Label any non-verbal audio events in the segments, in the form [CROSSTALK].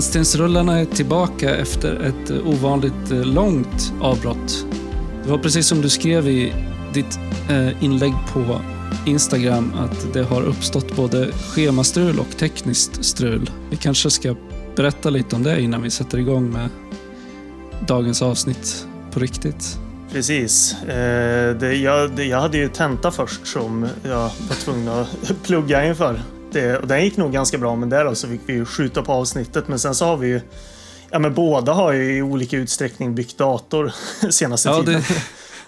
Rännstensrullarna är tillbaka efter ett eh, ovanligt eh, långt avbrott. Det var precis som du skrev i ditt eh, inlägg på Instagram att det har uppstått både schemastrul och tekniskt strul. Vi kanske ska berätta lite om det innan vi sätter igång med dagens avsnitt på riktigt. Precis. Jag hade ju tenta först som jag var tvungen att [LAUGHS] plugga inför. Det, och den gick nog ganska bra, men där så fick vi ju skjuta på avsnittet. Men sen så har vi ju Ja men båda har ju i olika utsträckning byggt dator [LAUGHS] senaste ja, tiden. Det...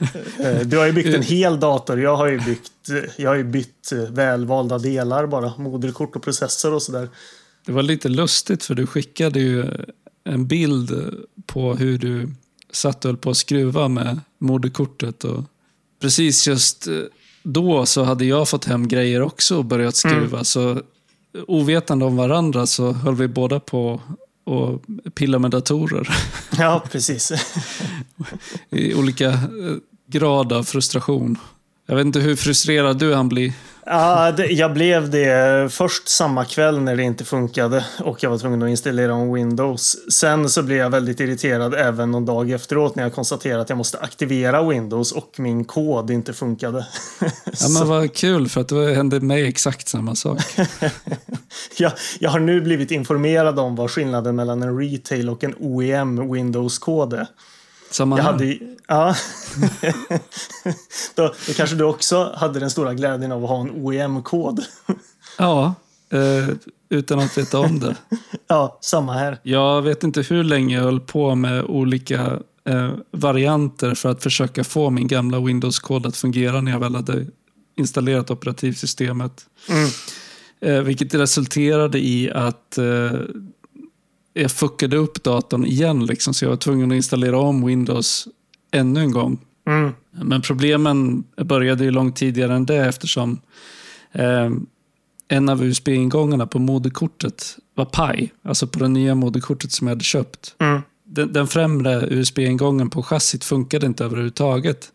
[LAUGHS] Du har ju byggt en hel dator. Jag har ju byggt, jag har ju bytt välvalda delar bara. Moderkort och processor och sådär. Det var lite lustigt för du skickade ju en bild på hur du satt och höll på att skruva med moderkortet. Och precis just då så hade jag fått hem grejer också och börjat skruva. Mm. Så ovetande om varandra så höll vi båda på och pilla med datorer. [LAUGHS] Ja, precis. I olika eh, grad av frustration. Jag vet inte hur frustrerad du han blir. Ja, det, jag blev det först samma kväll när det inte funkade och jag var tvungen att installera om Windows. Sen så blev jag väldigt irriterad även någon dag efteråt när jag konstaterade att jag måste aktivera Windows och min kod inte funkade. [LAUGHS] Ja, men vad kul för att det hände mig exakt samma sak. [LAUGHS] jag, jag har nu blivit informerad om vad skillnaden mellan en retail och en OEM Windows-kod är. Samma jag här. Hade, ja. [LAUGHS] då, då kanske du också hade den stora glädjen av att ha en OEM-kod. ja, eh, utan att veta om det. [LAUGHS] ja, samma här. Jag vet inte hur länge jag höll på med olika eh, varianter för att försöka få min gamla Windows-kod att fungera när jag väl hade installerat operativsystemet. Mm. Eh, vilket resulterade i att eh, jag fuckade upp datorn igen. Liksom, så jag var tvungen att installera om Windows ännu en gång. Mm. Men problemen började ju långt tidigare än det eftersom eh, en av USB-ingångarna på moderkortet var paj. Alltså på det nya moderkortet som jag hade köpt. Mm. Den, den främre USB-ingången på chassit funkade inte överhuvudtaget.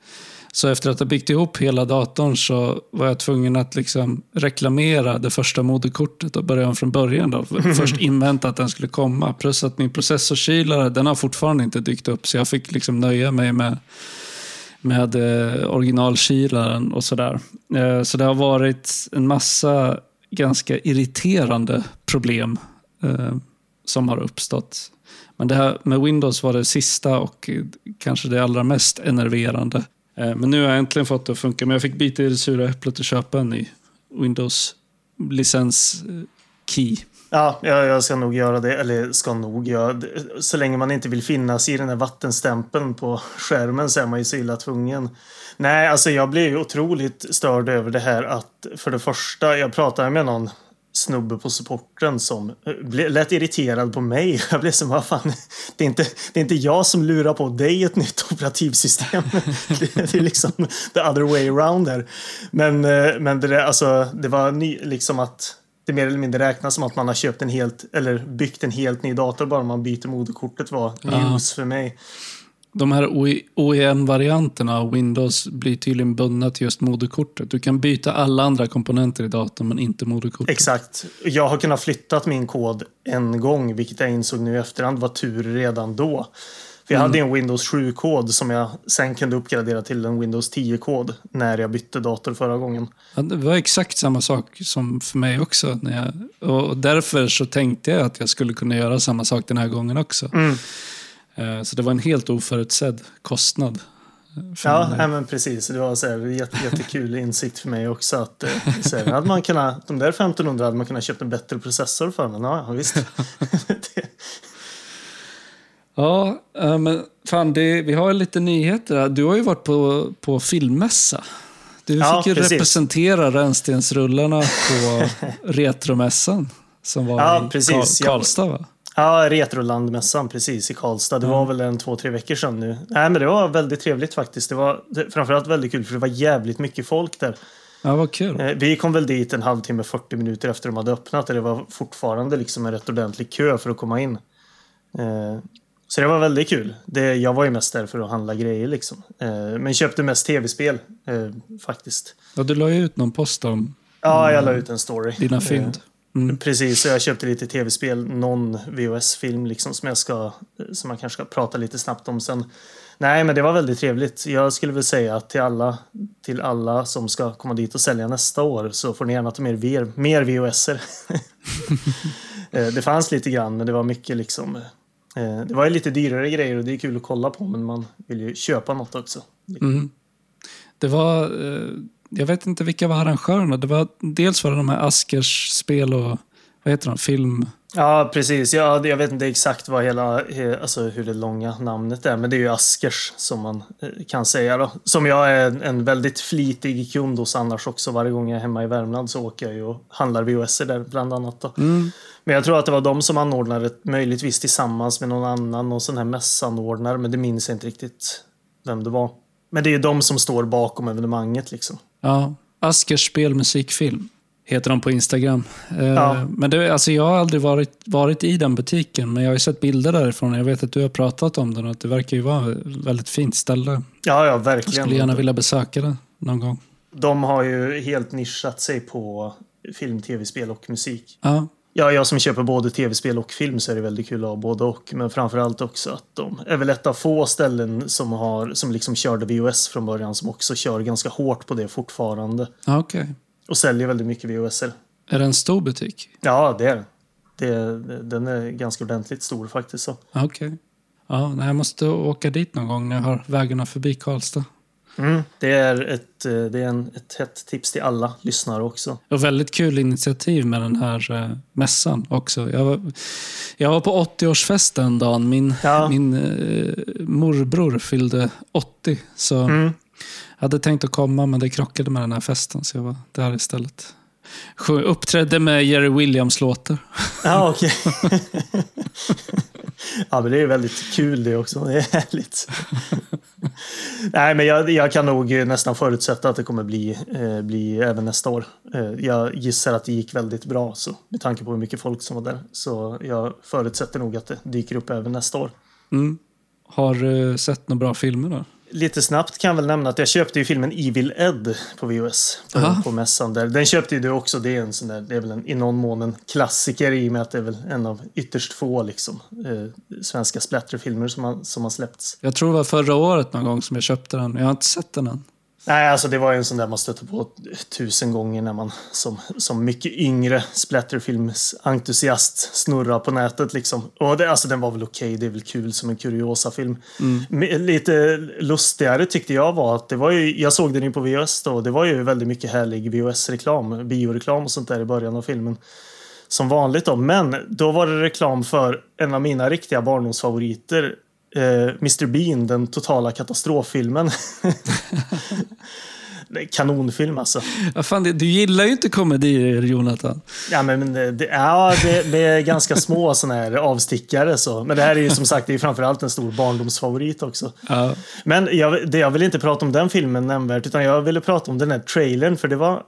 Så efter att ha byggt ihop hela datorn så var jag tvungen att liksom reklamera det första moderkortet och börja om från början. Då. [LAUGHS] Först invänta att den skulle komma. Plus att min processorkylare, den har fortfarande inte dykt upp. Så jag fick liksom nöja mig med, med eh, originalkylaren och sådär. Eh, så det har varit en massa ganska irriterande problem eh, som har uppstått. Men det här med Windows var det sista och kanske det allra mest enerverande. Eh, men nu har jag äntligen fått det att funka. Men jag fick bita i det sura äpplet och köpa en ny Windows-licens-key. Eh, ja, jag ska nog göra det. Eller ska nog göra det. Så länge man inte vill finnas i den här vattenstämpeln på skärmen så är man ju så illa tvungen. Nej, alltså jag blev ju otroligt störd över det här att för det första, jag pratade med någon snubbe på supporten som eh, lät irriterad på mig. [LAUGHS] Jag blev som, vad fan, det är, inte, det är inte jag som lurar på dig ett nytt operativsystem. [LAUGHS] Det, är liksom the other way around där. Men, eh, men det, alltså, det var ny, liksom att det mer eller mindre räknas som att man har köpt en helt, eller byggt en helt ny dator bara man byter moderkortet var news för mig de här OEM-varianterna av Windows blir tydligen bundna till just moderkortet. Du kan byta alla andra komponenter i datorn men inte moderkortet. Exakt. Jag har kunnat flytta min kod en gång, vilket jag insåg nu i efterhand var tur redan då. För jag mm. hade en Windows 7-kod som jag sen kunde uppgradera till en Windows 10-kod när jag bytte dator förra gången. Ja, det var exakt samma sak som för mig också. När jag, och därför så tänkte jag att jag skulle kunna göra samma sak den här gången också. Mm. Eh, så det var en helt oförutsedd kostnad. Ja, nej, men precis. Det var så här, jätte, jättekul insikt för mig också. Att, eh, så här, hade man kunnat, de där 1500 hade man kunnat köpa en bättre processor för. Men ja, visst. [LAUGHS] Ja, eh, men fan, det, vi har lite nyheter. Du har ju varit på, på filmmässa. Du ja, fick ju precis. representera Rännstensrullarna på [LAUGHS] Retromässan som var ja, i precis. Karlstad va? Ja, Retrolandmässan precis i Karlstad. Det mm. var väl en två, tre veckor sedan nu. Nej, men det var väldigt trevligt faktiskt. Det var framförallt väldigt kul för det var jävligt mycket folk där. Ja, vad kul. Eh, vi kom väl dit en halvtimme, 40 minuter efter de hade öppnat och det var fortfarande liksom en rätt ordentlig kö för att komma in. Eh, så det var väldigt kul. Det, jag var ju mest där för att handla grejer liksom. Eh, men köpte mest tv-spel faktiskt. Ja, du la ju ut någon post om Ja, jag la ut en story. Dina fynd. Mm. Precis, så jag köpte lite tv-spel, någon VHS-film liksom som jag ska, som man kanske ska prata lite snabbt om sen. Nej, men det var väldigt trevligt. Jag skulle väl säga att till alla, till alla som ska komma dit och sälja nästa år så får ni gärna ta med er mer VHS-er. [LAUGHS] Eh, det fanns lite grann, men det var mycket liksom. Eh, det var ju lite dyrare grejer och det är kul att kolla på, men man vill ju köpa något också. Mm. Det var, eh, jag vet inte vilka var arrangörerna. Det var, dels var det de här Askers spel och vad heter de, film... Ja, precis. Ja, jag vet inte exakt vad hela, alltså hur det långa namnet är, men det är ju Askers som man eh, kan säga då. Som jag är en väldigt flitig kund hos annars också. Varje gång jag är hemma i Värmland så åker jag ju och handlar VHS där bland annat. Mm. Men jag tror att det var de som anordnade, möjligtvis tillsammans med någon annan, någon sån här mässanordnare, men det minns jag inte riktigt vem det var. Men det är ju de som står bakom evenemanget liksom. Ja, Askers spelmusikfilm heter de på Instagram. Eh, ja. Men det, alltså jag har aldrig varit, varit i den butiken, men jag har ju sett bilder därifrån. Jag vet att du har pratat om den och att det verkar ju vara ett väldigt fint ställe. Ja, ja, verkligen. Jag skulle gärna vilja besöka det någon gång. De har ju helt nischat sig på film, tv-spel och musik. Ja. Ja, jag som köper både tv-spel och film så är det väldigt kul att ha både och. Men framförallt också att de är väl ett av få ställen som, har, som liksom körde VOS från början som också kör ganska hårt på det fortfarande. Okej. Okay. Och säljer väldigt mycket VHSer. Är det en stor butik? Ja, det är det. Den är ganska ordentligt stor faktiskt. Okej. Okay. Ja, jag måste åka dit någon gång när jag har vägarna förbi Karlstad. Mm, det är, ett, eh, det är en, ett hett tips till alla lyssnare också. Och väldigt kul initiativ med den här eh, mässan också. Jag var, jag var på 80-årsfesten dagen. Min, ja. min eh, morbror fyllde 80. Så mm. Jag hade tänkt att komma men det krockade med den här festen så jag var där istället. Uppträdde med Jerry Williams-låtar. Ja, okej. Okay. [LAUGHS] [LAUGHS] ja, men det är väldigt kul det också. Det är härligt. [LAUGHS] Nej, men jag, jag, kan nog nästan förutsätta att det kommer bli, eh, bli även nästa år. Eh, jag gissar att det gick väldigt bra så, med tanke på hur mycket folk som var där. Så jag förutsätter nog att det dyker upp även nästa år. Mm. Har du sett några bra filmer då? Lite snabbt kan jag väl nämna att jag köpte ju filmen Evil Ed på VHS på, på mässan där. Den köpte ju du också. Det är en sån där, det är väl en, i någon mån en klassiker i och med att det är väl en av ytterst få liksom, eh, svenska splatterfilmer som har, som har släppts. Jag tror det var förra året någon gång som jag köpte den. Jag har inte sett den än. Nej, alltså det var ju en sån där man stötte på tusen gånger när man som, som mycket yngre splatterfilmsentusiast snurrar på nätet liksom. Och det, alltså den var väl okej, okay, det är väl kul som en kuriosa-film. Mm. Lite lustigare tyckte jag var att det var ju, jag såg den ju på VHS då, det var ju väldigt mycket härlig VHS-reklam, bioreklam och sånt där i början av filmen. Som vanligt då, men då var det reklam för en av mina riktiga barndomsfavoriter eh, Mr Bean, den totala katastroffilmen. [LAUGHS] Kanonfilm alltså. Ja, fan, du gillar ju inte komedier, Jonathan. Ja, men det, ja, det, det är ganska små [LAUGHS] sådana här avstickare. Så. Men det här är ju som sagt det är framförallt en stor barndomsfavorit också. Ja. Men jag, det, jag vill inte prata om den filmen nämnvärt, utan jag ville prata om den här trailern. För det var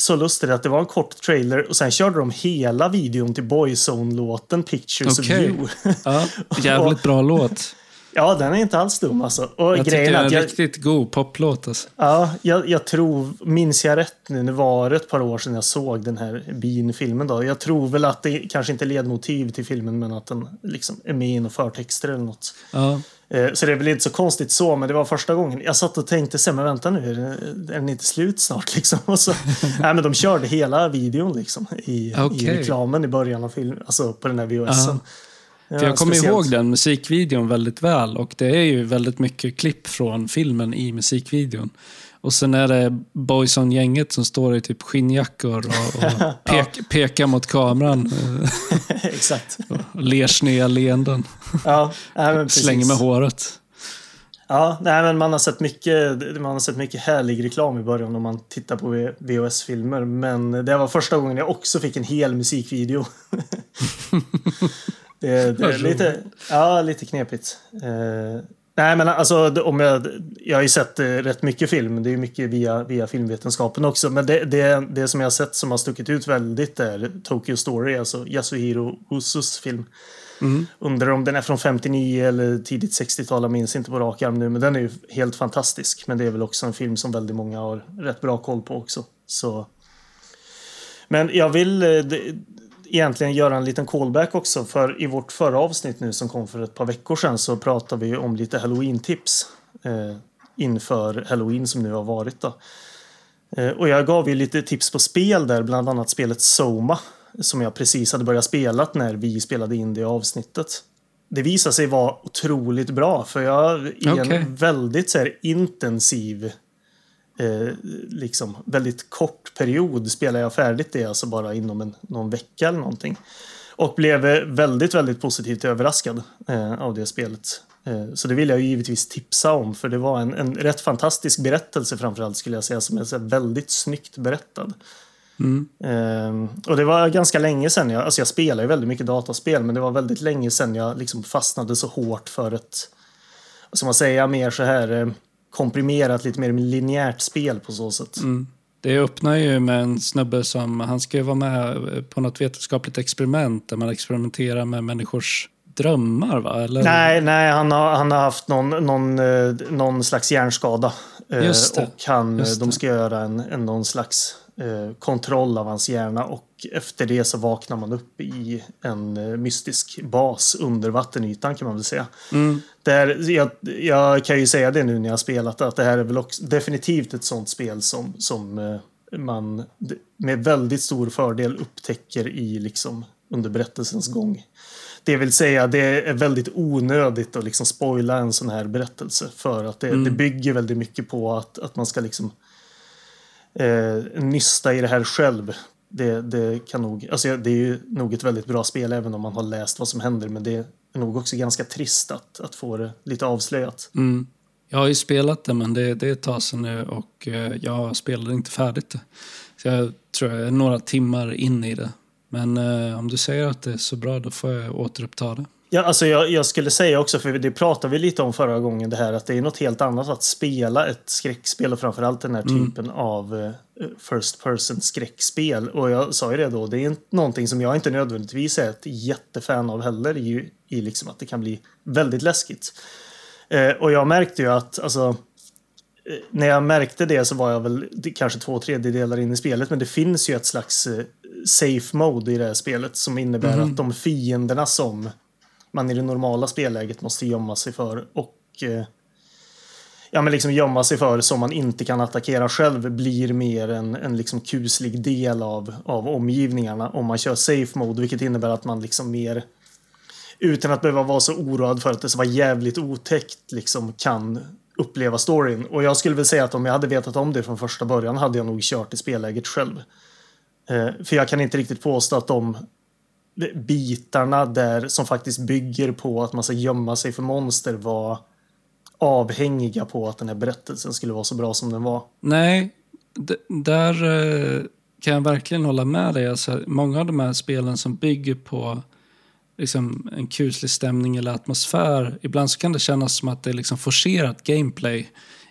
så lustigt att det var en kort trailer och sen körde de hela videon till Boyzone-låten Pictures okay. of You. Ja, [LAUGHS] jävligt bra låt. Ja, den är inte alls dum alltså. Och jag tycker det är en jag, riktigt god poplåt alltså. Ja, jag, jag, tror, minns jag rätt nu, det var ett par år sedan jag såg den här Bean-filmen då. Jag tror väl att det kanske inte är ledmotiv till filmen, men att den liksom är med i förtexter eller något. Ja. Eh, så det är väl inte så konstigt så, men det var första gången. Jag satt och tänkte, sen, men vänta nu, är, den inte slut snart [LAUGHS] liksom? Och så, [LAUGHS] nej, men de körde hela videon liksom i, okay. i reklamen i början av filmen, alltså på den här VHSen. Ja, jag kommer ihåg den musikvideon väldigt väl och det är ju väldigt mycket klipp från filmen i musikvideon. Och sen är det Boyson-gänget som står i typ skinnjackor och, och [LAUGHS] pek, ja. pekar mot kameran. [LAUGHS] Exakt. [LAUGHS] och ler sneda leenden. Ja, Slänger med håret. Ja, nej, men man har sett mycket, man har sett mycket härlig reklam i början om man tittar på VHS-filmer. Men det var första gången jag också fick en hel musikvideo. Det, det är lite, ja, lite knepigt. Nej, men alltså om jag, jag har ju sett eh, rätt mycket film. Det är mycket via, via filmvetenskapen också. Men det, det, det som jag har sett som har stuckit ut väldigt är Tokyo Story, alltså Yasuhiro Usus film. Mm. Undrar om den är från 59 eller tidigt 60-tal, jag minns inte på rak arm nu. Men den är ju helt fantastisk. Men det är väl också en film som väldigt många har rätt bra koll på också. Så. Men jag vill... Eh, det, egentligen göra en liten callback också. För i vårt förra avsnitt nu som kom för ett par veckor sedan så pratade vi om lite halloween-tips. Eh, inför halloween som nu har varit. Då. Eh, och jag gav ju lite tips på spel där, bland annat spelet Soma. Som jag precis hade börjat spela när vi spelade in det avsnittet. Det visade sig vara otroligt bra för jag i okay. en väldigt så här, intensiv eh, liksom väldigt kort period spelade jag färdigt det, alltså bara inom en, någon vecka eller någonting. Och blev väldigt, väldigt positivt överraskad eh, av det spelet. Eh, så det vill jag givetvis tipsa om, för det var en, en rätt fantastisk berättelse framförallt skulle jag säga, som är väldigt snyggt berättad. Mm. Uh, och det var ganska länge sedan jag, alltså jag spelar ju väldigt mycket dataspel, men det var väldigt länge sedan jag liksom fastnade så hårt för ett, som man säger, mer så här uh, komprimerat, lite mer linjärt spel på så sätt. Mm. Det öppnar ju med en snubbe som, han ska ju vara med på något vetenskapligt experiment där man experimenterar med människors drömmar va? Eller? Nej, nej han, har, han har haft någon, någon, eh, någon slags hjärnskada. Eh. Och han, Just de ska göra en, en, någon slags eh, kontroll av hans hjärna och efter det så vaknar man upp i en eh, mystisk bas under vattenytan kan man väl säga. Mm. Där, jag, jag, kan ju säga det nu när jag har spelat att det här är väl också, definitivt ett sånt spel som, som eh, man med väldigt stor fördel upptäcker i liksom under berättelsens gång. Det vill säga, det är väldigt onödigt att liksom spoila en sån här berättelse för att det, mm. det bygger väldigt mycket på att, att man ska liksom eh, nysta i det här själv. Det, det, kan nog, alltså det är ju nog ett väldigt bra spel även om man har läst vad som händer men det är nog också ganska trist att, att få det lite avslöjat. Mm. Jag har ju spelat det men det, det är ett tag sedan nu och eh, jag spelade inte färdigt det. Så jag tror jag är några timmar in i det. Men eh, om du säger att det är så bra då får jag återuppta det. Ja, alltså jag, jag, skulle säga också, för det pratade vi lite om förra gången, det här att det är något helt annat att spela ett skräckspel och framförallt den här mm. typen av uh, first person skräckspel. Och jag sa ju det då, det är någonting som jag inte nödvändigtvis är ett jättefan av heller i, i liksom att det kan bli väldigt läskigt. Uh, och jag märkte ju att, alltså, uh, när jag märkte det så var jag väl kanske två tredjedelar in i spelet, men det finns ju ett slags safe mode i det här spelet som innebär mm. att de fienderna som man i det normala spelläget måste gömma sig för och eh, ja, men liksom gömma sig för som man inte kan attackera själv blir mer en, en liksom kuslig del av, av omgivningarna om man kör safe mode, vilket innebär att man liksom mer utan att behöva vara så oroad för att det ska vara jävligt otäckt liksom kan uppleva storyn. Och jag skulle väl säga att om jag hade vetat om det från första början hade jag nog kört i spelläget själv. Eh, för jag kan inte riktigt påstå att de bitarna där som faktiskt bygger på att man ska gömma sig för monster var avhängiga på att den här berättelsen skulle vara så bra som den var. Nej, där eh, kan jag verkligen hålla med dig. Alltså, många av de här spelen som bygger på liksom, en kuslig stämning eller atmosfär, ibland så kan det kännas som att det är liksom forcerat gameplay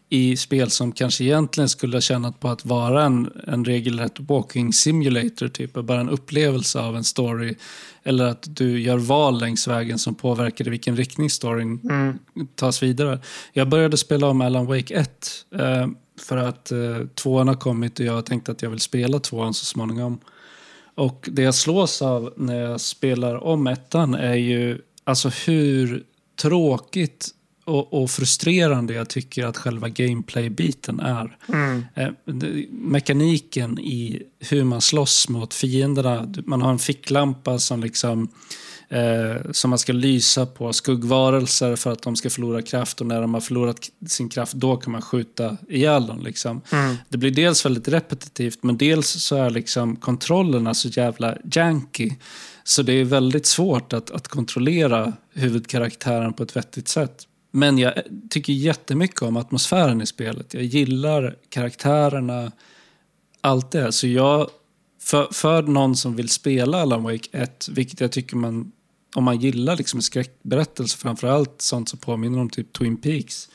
i spel som kanske egentligen skulle ha tjänat på att vara en, en regelrätt walking simulator, typ, bara en upplevelse av en story. Eller att du gör val längs vägen som påverkar i vilken riktning storyn mm. tas vidare. Jag började spela om Alan Wake 1 eh, för att eh, tvåan har kommit och jag tänkte att jag vill spela tvåan så småningom. Och det jag slås av när jag spelar om ettan är ju alltså hur tråkigt och, och, frustrerande jag tycker att själva gameplay-biten är. Mm. Eh, mekaniken i hur man slåss mot fienderna. Man har en ficklampa som liksom eh, som man ska lysa på skuggvarelser för att de ska förlora kraft och när de har förlorat sin kraft då kan man skjuta ihjäl dem. Liksom. Mm. Det blir dels väldigt repetitivt men dels så är liksom kontrollerna så jävla janky. Så det är väldigt svårt att, att kontrollera huvudkaraktären på ett vettigt sätt. Men jag tycker jättemycket om atmosfären i spelet. Jag gillar karaktärerna, allt det. Så jag, för, för någon som vill spela Alan Wake 1, vilket jag tycker man, om man gillar liksom skräckberättelser, framförallt sånt som påminner om typ Twin Peaks,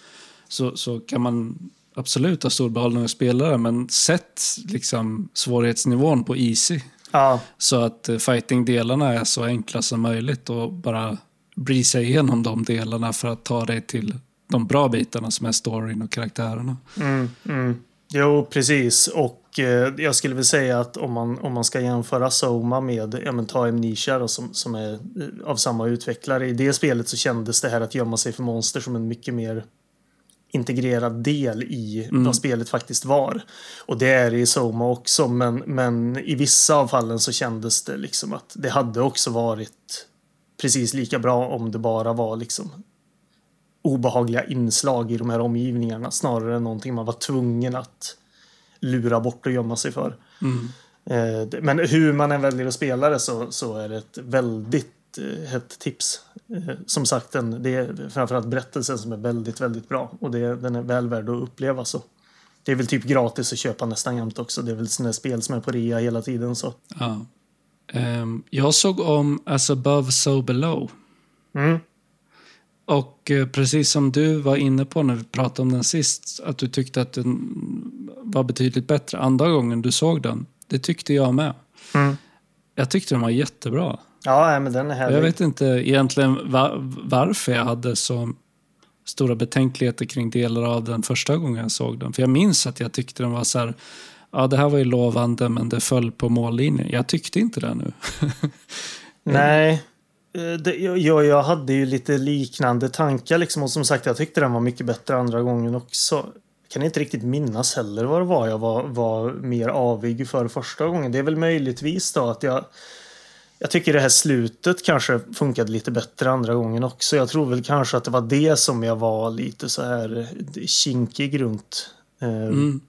så, så kan man absolut ha stor behållning att spela det, men sätt liksom svårighetsnivån på easy. Ja. Så att eh, fighting-delarna är så enkla som möjligt och bara bry sig igenom de delarna för att ta dig till de bra bitarna som är storyn och karaktärerna. Mm, mm. Jo, precis. Och Och eh, jag skulle väl säga att om man, om man ska jämföra Soma med, ja men ta Amnesia då, som, som är eh, av samma utvecklare. I det spelet så kändes det här att gömma sig för monster som en mycket mer integrerad del i mm. vad spelet faktiskt var. Och det är det i Soma också, men, men i vissa av fallen så kändes det liksom att det hade också varit precis lika bra om det bara var liksom obehagliga inslag i de här omgivningarna snarare än någonting man var tvungen att lura bort och gömma sig för. Mm. Eh, men hur man än väljer att spela det så, så är det ett väldigt eh, hett tips. Eh, som sagt, den, det är framförallt berättelsen som är väldigt, väldigt bra och det, den är väl värd att uppleva. Så. Det är väl typ gratis att köpa nästan jämt också. Det är väl sådana spel som är på rea hela tiden. Så. Ja. Um, jag såg om As above so below. Mm. Och eh, precis som du var inne på när vi pratade om den sist, att du tyckte att den var betydligt bättre andra gången du såg den. Det tyckte jag med. Mm. Jag tyckte den var jättebra. Ja, men den är härlig. Jag vet inte egentligen var, varför jag hade så stora betänkligheter kring delar av den första gången jag såg den. För jag minns att jag tyckte den var så här, ja det här var ju lovande men det föll på mållinjen. Jag tyckte inte det nu. [LAUGHS] Nej, Eh, det, jag, jag hade ju lite liknande tankar liksom och som sagt jag tyckte den var mycket bättre andra gången också. Jag kan inte riktigt minnas heller vad det var jag var, var mer avig för första gången. Det är väl möjligtvis då att jag jag tycker det här slutet kanske funkade lite bättre andra gången också. Jag tror väl kanske att det var det som jag var lite så här eh, kinkig runt eh, mm.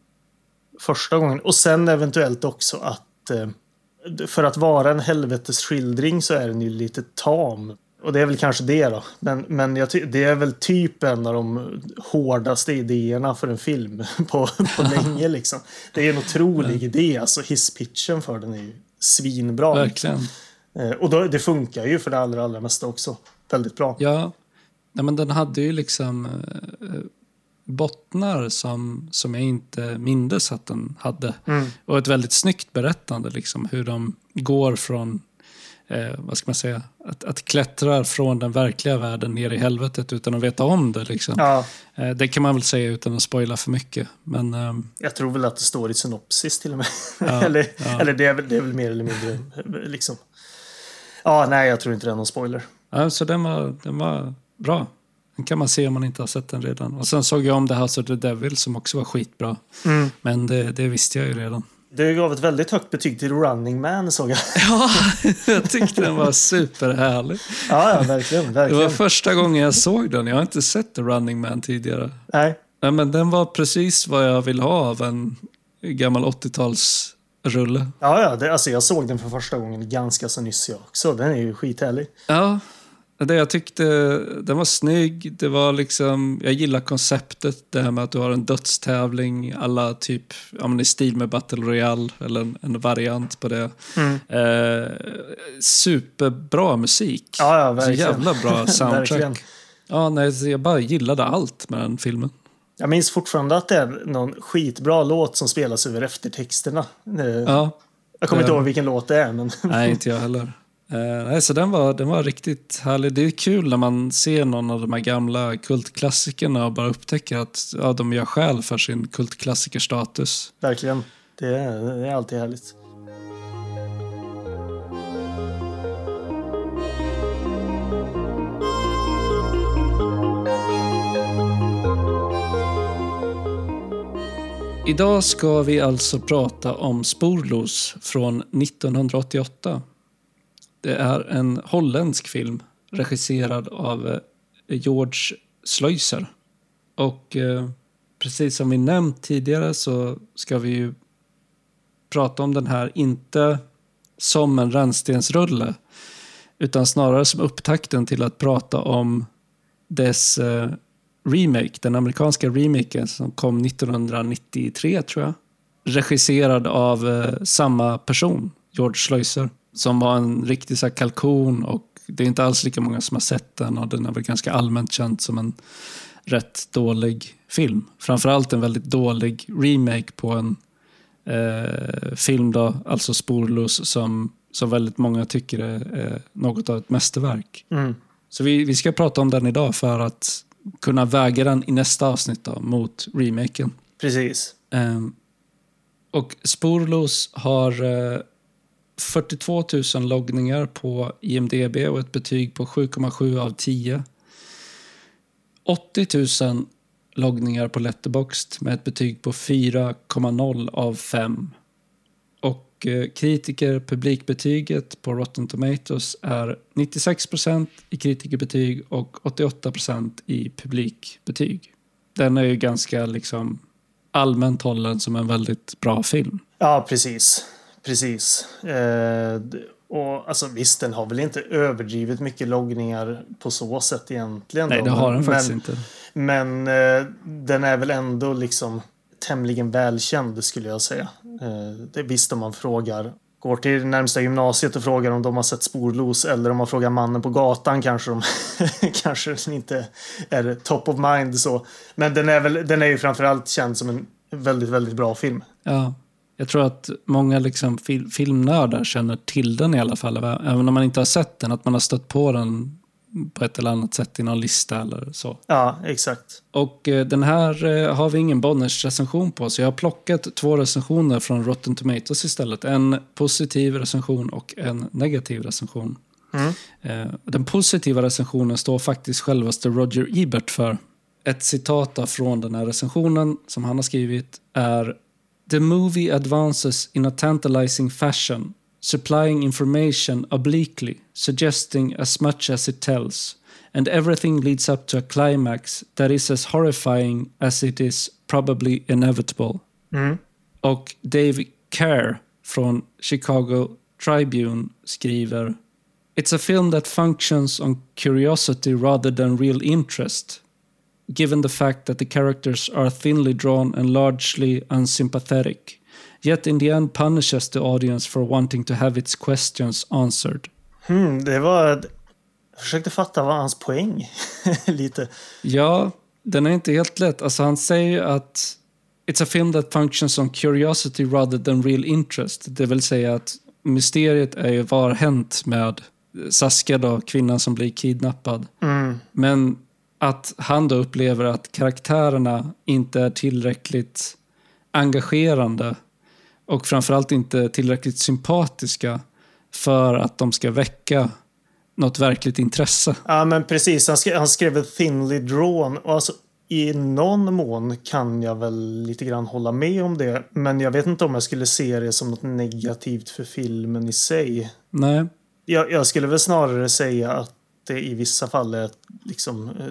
Första gången. Och sen eventuellt också att eh, för att vara en helvetesskildring så är den ju lite tam. Och det är väl kanske det då. Men, men jag det är väl typ en av de hårdaste idéerna för en film [LAUGHS] på, på [LAUGHS] länge liksom. Det är en otrolig idé. Alltså hisspitchen för den är ju svinbra. Verkligen. Eh, och då, det funkar ju för det allra, allra mesta också. Väldigt bra. Ja. ja men den hade ju liksom eh, bottnar som, som jag inte mindes att den hade. Mm. Och ett väldigt snyggt berättande, liksom, hur de går från eh, vad ska man säga, att, att klättra från den verkliga världen ner i helvetet utan att veta om det. Liksom. Ja. Eh, det kan man väl säga utan att spoila för mycket. Men, eh, jag tror väl att det står i synopsis till och med. Ja, [LAUGHS] eller ja. eller det, är väl, det är väl mer eller mindre liksom. Ja, nej, jag tror inte det är någon spoiler. Ja, så den var, den var bra. Den kan man se om man inte har sett den redan. Och sen såg jag om The House of the Devil som också var skitbra. Mm. Men det, det, visste jag ju redan. Du gav ett väldigt högt betyg till Running Man såg jag. [LAUGHS] Ja, jag tyckte den var superhärlig. Ja, ja verkligen, verkligen. Det var första gången jag såg den. Jag har inte sett The Running Man tidigare. Nej. Nej men den var precis vad jag vill ha av en gammal 80-talsrulle. Ja, ja det, alltså jag såg den för första gången ganska så nyss jag också. Den är ju skithärlig. Ja, det jag tyckte, den var snygg. Det var liksom, jag gillar konceptet, det här med att du har en dödstävling, alla typ, ja men i stil med Battle Royale, eller en, en variant på det. Mm. Eh, superbra musik. Ja, ja, verkligen. Så jävla bra [LAUGHS] soundtrack. ja, nej, jag bara gillade allt med den filmen. Jag minns fortfarande att det är någon skitbra låt som spelas över eftertexterna. Eh, ja. Jag kommer inte ihåg vilken låt det är. Men... Nej, inte jag heller. Uh, nej, så den var, den var riktigt härlig. Det är kul när man ser någon av de här gamla kultklassikerna och bara upptäcker att ja, de gör skäl för sin kultklassikerstatus. Verkligen. Det är, det är alltid härligt. Idag ska vi alltså prata om Sporlos från 1988. Det är en holländsk film regisserad av eh, George Sluiser. Och eh, precis som vi nämnt tidigare så ska vi ju prata om den här inte som en rännstensrulle utan snarare som upptakten till att prata om dess eh, remake, den amerikanska remaken som kom 1993 tror jag. Regisserad av eh, samma person, George Sluiser som var en riktig så kalkon och det är inte alls lika många som har sett den och den är väl ganska allmänt känd som en rätt dålig film. Framförallt en väldigt dålig remake på en eh, film, då, alltså Sporlos, som, som väldigt många tycker är, är något av ett mästerverk. Mm. Så vi, vi ska prata om den idag för att kunna väga den i nästa avsnitt då, mot remaken. Precis. Eh, Och Sporlos har eh, 42 000 loggningar på IMDB och ett betyg på 7,7 av 10. 80 000 loggningar på Letterboxd med ett betyg på 4,0 av 5. Och eh, kritiker publikbetyget på Rotten Tomatoes är 96% i kritikerbetyg och 88% i publikbetyg. Den är ju ganska liksom allmänt hållen som en väldigt bra film. Ja, precis. Precis. Eh, och alltså visst, den har väl inte överdrivet mycket loggningar på så sätt egentligen. Nej, då, det har den men, faktiskt inte. Men eh, den är väl ändå liksom tämligen välkänd skulle jag säga. Eh, det visst om man frågar går till närmsta gymnasiet och frågar om de har sett sporlos eller om man frågar mannen på gatan kanske de [LAUGHS] kanske inte är top of mind så. Men den är väl den är ju framförallt känd som en väldigt, väldigt bra film. Ja, jag tror att många liksom fil filmnördar känner till den i alla fall. Även om man inte har sett den, att man har stött på den på ett eller annat sätt i någon lista eller så. Ja, exakt. Och eh, den här eh, har vi ingen Bonners recension på, så jag har plockat två recensioner från Rotten Tomatoes istället. En positiv recension och en negativ recension. Mm. Eh, den positiva recensionen står faktiskt självaste Roger Ebert för. Ett citat från den här recensionen som han har skrivit är The movie advances in a tantalizing fashion supplying information obliquely, suggesting as much as it tells, and everything leads up to a climax that is as horrifying as it is probably inevitable. Mm. Och Dave Kerr från Chicago Tribune skriver It's a film that functions on curiosity rather than real interest, given the fact that the characters are thinly drawn and largely unsympathetic yet in the end punishes the audience for wanting to have its questions answered. Hmm, det var... Jag försökte fatta vad hans poäng [LAUGHS] lite. Ja, den är inte helt lätt. Alltså han säger att It's a film that functions on curiosity rather than real interest. Det vill säga att mysteriet är ju vad har hänt med Saskia då, kvinnan som blir kidnappad. Mm. Men att han då upplever att karaktärerna inte är tillräckligt engagerande och framförallt inte tillräckligt sympatiska för att de ska väcka något verkligt intresse. Ja, men precis. Han skrev, han skrev thinly drawn. Och alltså, I någon mån kan jag väl lite grann hålla med om det. Men jag vet inte om jag skulle se det som något negativt för filmen i sig. Nej. Jag, jag skulle väl snarare säga att det i vissa fall är liksom eh,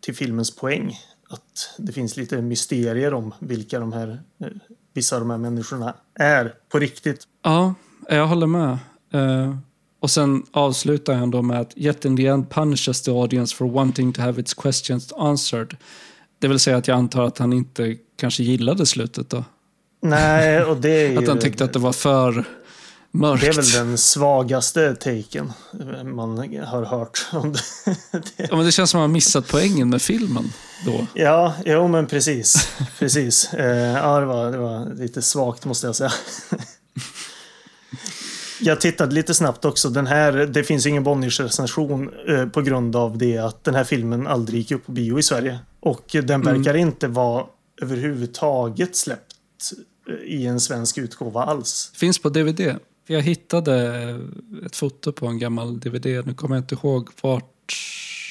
till filmens poäng. Att det finns lite mysterier om vilka de här eh, vissa av de här människorna är på riktigt. Ja, jag håller med. Uh, och sen avslutar han då med att Yet in the end punishes the audience for wanting to have its questions answered. Det vill säga att jag antar att han inte kanske gillade slutet då. Nej, och det är ju... [LAUGHS] att han tyckte att det var för mörkt. Det är väl den svagaste taken man har hört [LAUGHS] om det. ja, men det känns som att man har missat poängen med filmen då. Ja, jo men precis. precis. [LAUGHS] Eh, ja, det var, det var lite svagt måste jag säga. Jag tittade lite snabbt också. Den här, det finns ingen Bonniers recension eh, på grund av det att den här filmen aldrig gick upp på bio i Sverige. Och den verkar mm. inte vara överhuvudtaget släppt eh, i en svensk utgåva alls. Finns på DVD. Jag hittade ett foto på en gammal DVD. Nu kommer jag inte ihåg vart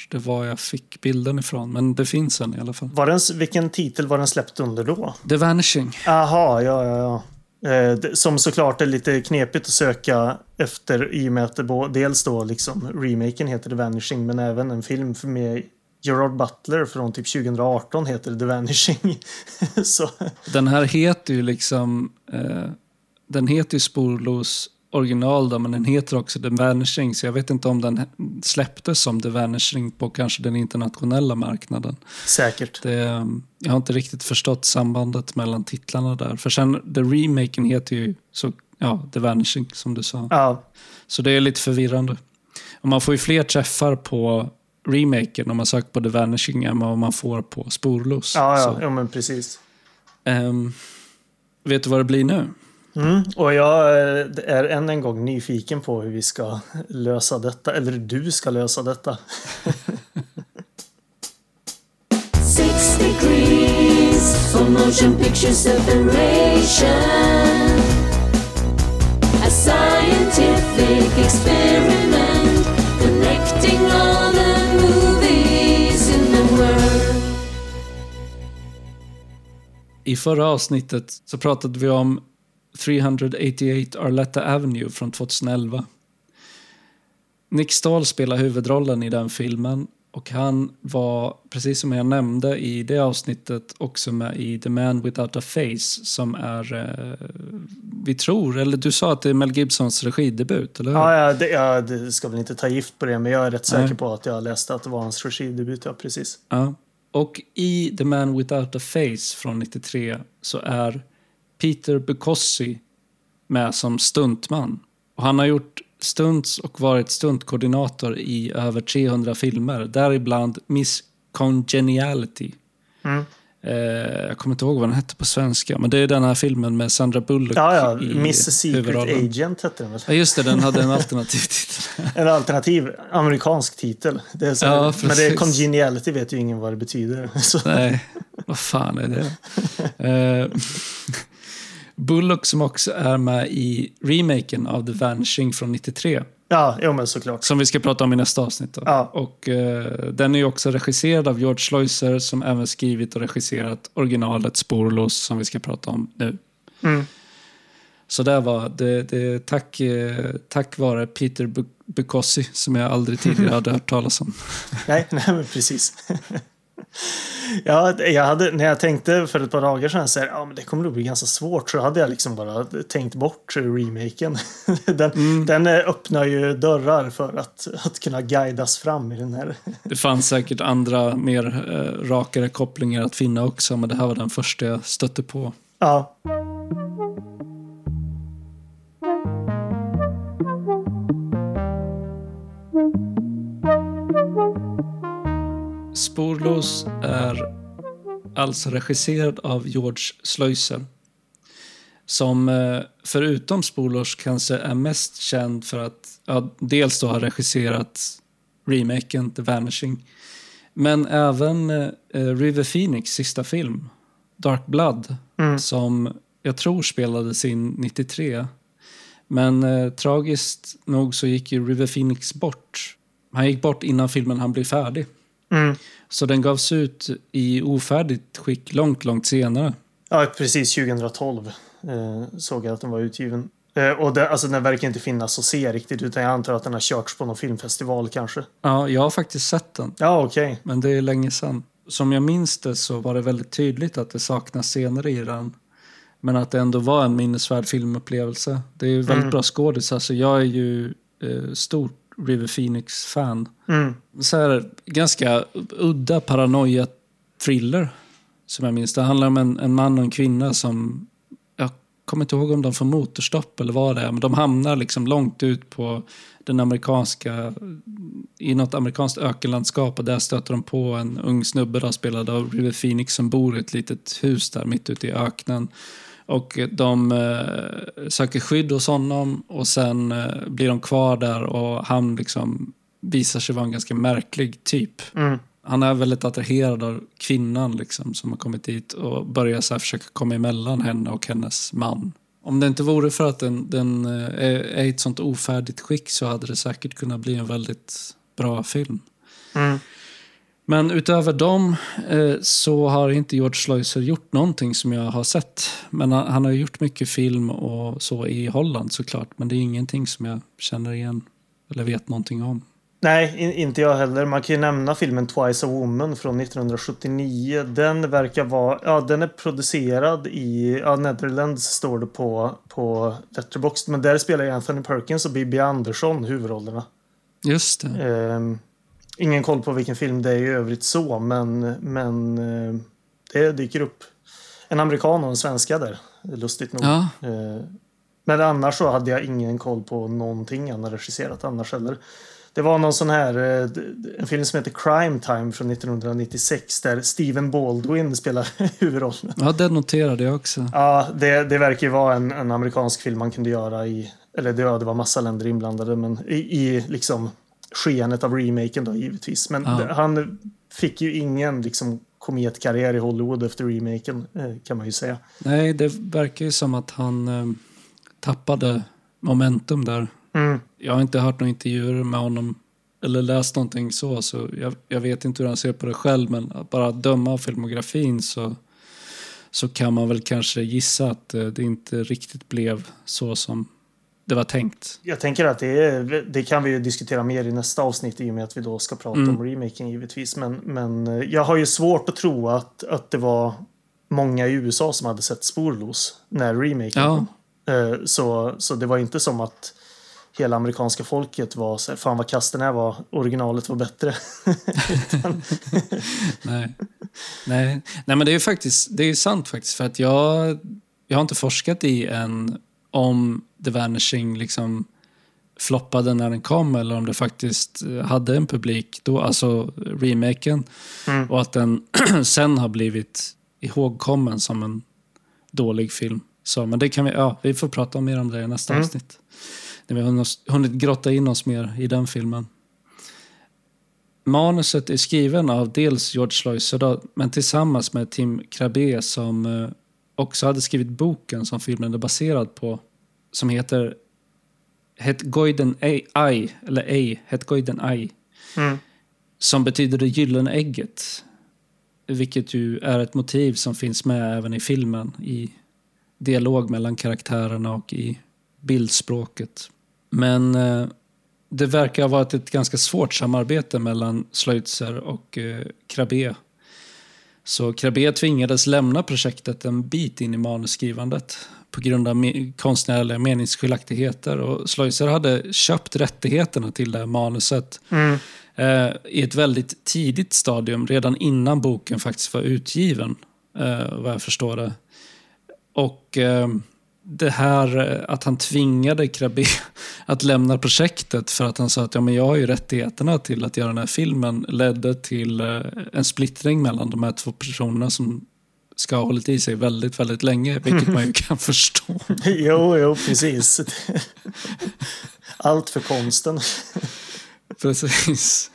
det var jag fick bilden ifrån. Men det finns en i alla fall. Var den, vilken titel var den släppt under då? The Vanishing. Aha, ja, ja, ja. Eh, som såklart är lite knepigt att söka efter i och med att det dels då liksom remaken heter The Vanishing men även en film för mig Gerard Butler från typ 2018 heter The Vanishing. [LAUGHS] så. Den här heter ju liksom eh, den heter ju Sporlos original då, men den heter också The Vanishing, så jag vet inte om den släpptes som The Vanishing på kanske den internationella marknaden. Säkert. Det, jag har inte riktigt förstått sambandet mellan titlarna där. För sen, the remaken heter ju så, ja, The Vanishing som du sa. Ja. Så det är lite förvirrande. Och man får ju fler träffar på remaken om man söker på The Vanishing än vad man får på Sporlos. Ja, ja, ja men precis. Um, vet du vad det blir nu? Mm, och jag eh, är än en gång nyfiken på hur vi ska lösa detta. Eller du ska lösa detta. [LAUGHS] Six degrees for motion picture separation. A scientific experiment connecting all the movies in the world. I förra avsnittet så pratade vi om 388 Arletta Avenue från 2011. Nick Stahl spelar huvudrollen i den filmen och han var, precis som jag nämnde i det avsnittet, också med i The Man Without a Face som är, eh, vi tror, eller du sa att det är Mel Gibsons regidebut, eller hur? Ja, ja, det, ja, det ska väl inte ta gift på det, men jag är rätt Nej. säker på att jag läste att det var hans regidebut. Ja, precis. Ja. Och i The Man Without a Face från 93 så är Peter Bukossi med som stuntman. Och han har gjort stunts och varit stuntkoordinator i över 300 filmer, däribland Miss Congeniality. Mm. Eh, jag kommer inte ihåg vad den hette på svenska, men det är den här filmen med Sandra Bullock Ja, ja, i Miss Secret huvudrollen. Agent hette den väl? Ja, just det, den hade en alternativ titel. [LAUGHS] En alternativ amerikansk titel. Det så, Ja, men det är congeniality vet ju ingen vad det betyder. [LAUGHS] Så, Nej, vad fan är det? [LAUGHS] Eh, Bullock som också är med i remaken av The Vanishing från 93. ja, jo, men såklart. Som vi ska prata om i nästa avsnitt. Då. Ja. Och, eh, den är ju också regisserad av George Schleuser som även skrivit och regisserat originalet Sporlös som vi ska prata om nu. Mm. Så där var det, det tack, eh, tack vare Peter Bu- Bukossi som jag aldrig tidigare hade hört talas om. [LAUGHS] Nej, nej, men precis. [LAUGHS] [LAUGHS] ja, jag hade, när jag tänkte för ett par dagar sedan så här, ja, men det kommer nog bli ganska svårt så hade jag liksom bara tänkt bort remaken. [LAUGHS] den, Mm. den eh, öppnar ju dörrar för att, att kunna guidas fram i den här. [LAUGHS] Det fanns säkert andra mer eh, rakare kopplingar att finna också, men det här var den första jag stötte på. ja, Sporlös är alltså regisserad av George Schleuser. Som eh, förutom Sporlös kanske är mest känd för att ja, dels då ha regisserat remaken The Vanishing. Men även eh, River Phoenix sista film, Dark Blood, Mm. som jag tror spelades in 93. Men eh, tragiskt nog så gick ju River Phoenix bort. Han gick bort innan filmen han blev färdig. Mm. Så den gavs ut i ofärdigt skick långt, långt senare. ja, precis 2012 eh, såg jag att den var utgiven. Eh, och det, alltså, den verkar inte finnas att se riktigt utan jag antar att den har körts på någon filmfestival kanske. Ja, jag har faktiskt sett den, Ja, okej. men det är länge sedan. Som jag minns det så var det väldigt tydligt att det saknas scener i den. Men att det ändå var en minnesvärd filmupplevelse. Det är ju väldigt Mm. bra skådis. Alltså jag är ju eh, stor River Phoenix-fan. Mm. Så här, ganska udda paranoia-thriller, som jag minns. Det handlar om en, en man och en kvinna som... Jag kommer inte ihåg om de får motorstopp eller vad det är, men de hamnar liksom långt ut på den amerikanska... I något amerikanskt ökenlandskap och där stöter de på en ung snubbe då, spelad av River Phoenix som bor i ett litet hus där mitt ute i öknen. Och de eh, söker skydd hos honom och sen eh, blir de kvar där och han liksom visar sig vara en ganska märklig typ. Mm. Han är väldigt attraherad av kvinnan liksom, som har kommit dit och börjar så här försöka komma emellan henne och hennes man. Om det inte vore för att den, den eh, är, i ett sånt ofärdigt skick så hade det säkert kunnat bli en väldigt bra film. Mm. Men utöver dem eh, så har inte George Schleuser gjort någonting som jag har sett. Men han, han har gjort mycket film och så i Holland såklart. Men det är ingenting som jag känner igen eller vet någonting om. Nej, in, inte jag heller. Man kan ju nämna filmen Twice a Woman från 1979. Den verkar vara, ja den är producerad i, ja Netherlands står det på, på Letterboxd. Men där spelar Anthony Perkins och Bibi Andersson huvudrollerna. Just det. Ehm, ingen koll på vilken film det är i övrigt så, men, men eh, det dyker upp en amerikan och en svenska där. Lustigt nog. Ja, Eh, Men annars så hade jag ingen koll på någonting han har regisserat annars heller. Det var någon sån här, eh, en film som heter Crime Time från 1996 där Steven Baldwin spelar [LAUGHS] huvudrollen. ja det noterade jag också. Ja, det, det verkar ju vara en, en amerikansk film man kunde göra i, eller det, ja, det var massa länder inblandade, men i, i liksom skenet av remaken då givetvis. Men det- han fick ju ingen liksom kometkarriär i Hollywood efter remaken, eh, kan man ju säga. Nej, det verkar ju som att han eh, tappade momentum där. Mm. Jag har inte hört några intervjuer med honom eller läst någonting så, så jag, jag vet inte hur han ser på det själv, men att bara döma av filmografin så, så kan man väl kanske gissa att eh, det inte riktigt blev så som det var tänkt. Jag tänker att det, är, det kan vi ju diskutera mer i nästa avsnitt i och med att vi då ska prata Mm. om remaken givetvis. Men, men eh, jag har ju svårt att tro att, att det var många i USA som hade sett Sporlos när remaken Ja. kom. Eh, Så, så det var inte som att hela amerikanska folket var så här, fan vad kasten är var, originalet var bättre. [LAUGHS] [LAUGHS] Nej. Nej. Nej, men det är ju faktiskt, det är ju sant faktiskt. För att jag, jag har inte forskat i än om The Vanishing liksom floppade när den kom eller om det faktiskt eh, hade en publik då, alltså remaken. Mm. Och att den [CLEARS THROAT] sen har blivit ihågkommen som en dålig film. Så, men det kan vi, ja, vi får prata mer om det i nästa Mm. avsnitt. När vi har hunnit- grotta in oss mer i den filmen. Manuset är skriven av dels George Loiser då, men tillsammans med Tim Krabbe som eh, också hade skrivit boken som filmen är baserad på. Som heter Het Goiden Eye, eller Ej, Het Goiden Eye. Mm. Som betyder det gyllene ägget. Vilket ju är ett motiv som finns med även i filmen. I dialog mellan karaktärerna och i bildspråket. Men eh, det verkar ha varit ett ganska svårt samarbete mellan Schleutzer och eh, Krabbe. Så Krabbe tvingades lämna projektet en bit in i manusskrivandet på grund av me- konstnärliga meningsskiljaktigheter. Och Schleutzer hade köpt rättigheterna till det här manuset Mm. eh, i ett väldigt tidigt stadium, redan innan boken faktiskt var utgiven, eh, vad jag förstår det. Och eh, det här att han tvingade Krabbe [LAUGHS] att lämna projektet för att han sa att ja, men jag har ju rättigheterna till att göra den här filmen ledde till en splittring mellan de här två personerna som ska ha hållit i sig väldigt, väldigt länge, vilket man ju [LAUGHS] kan förstå. Jo, jo, precis. Allt för konsten. Precis.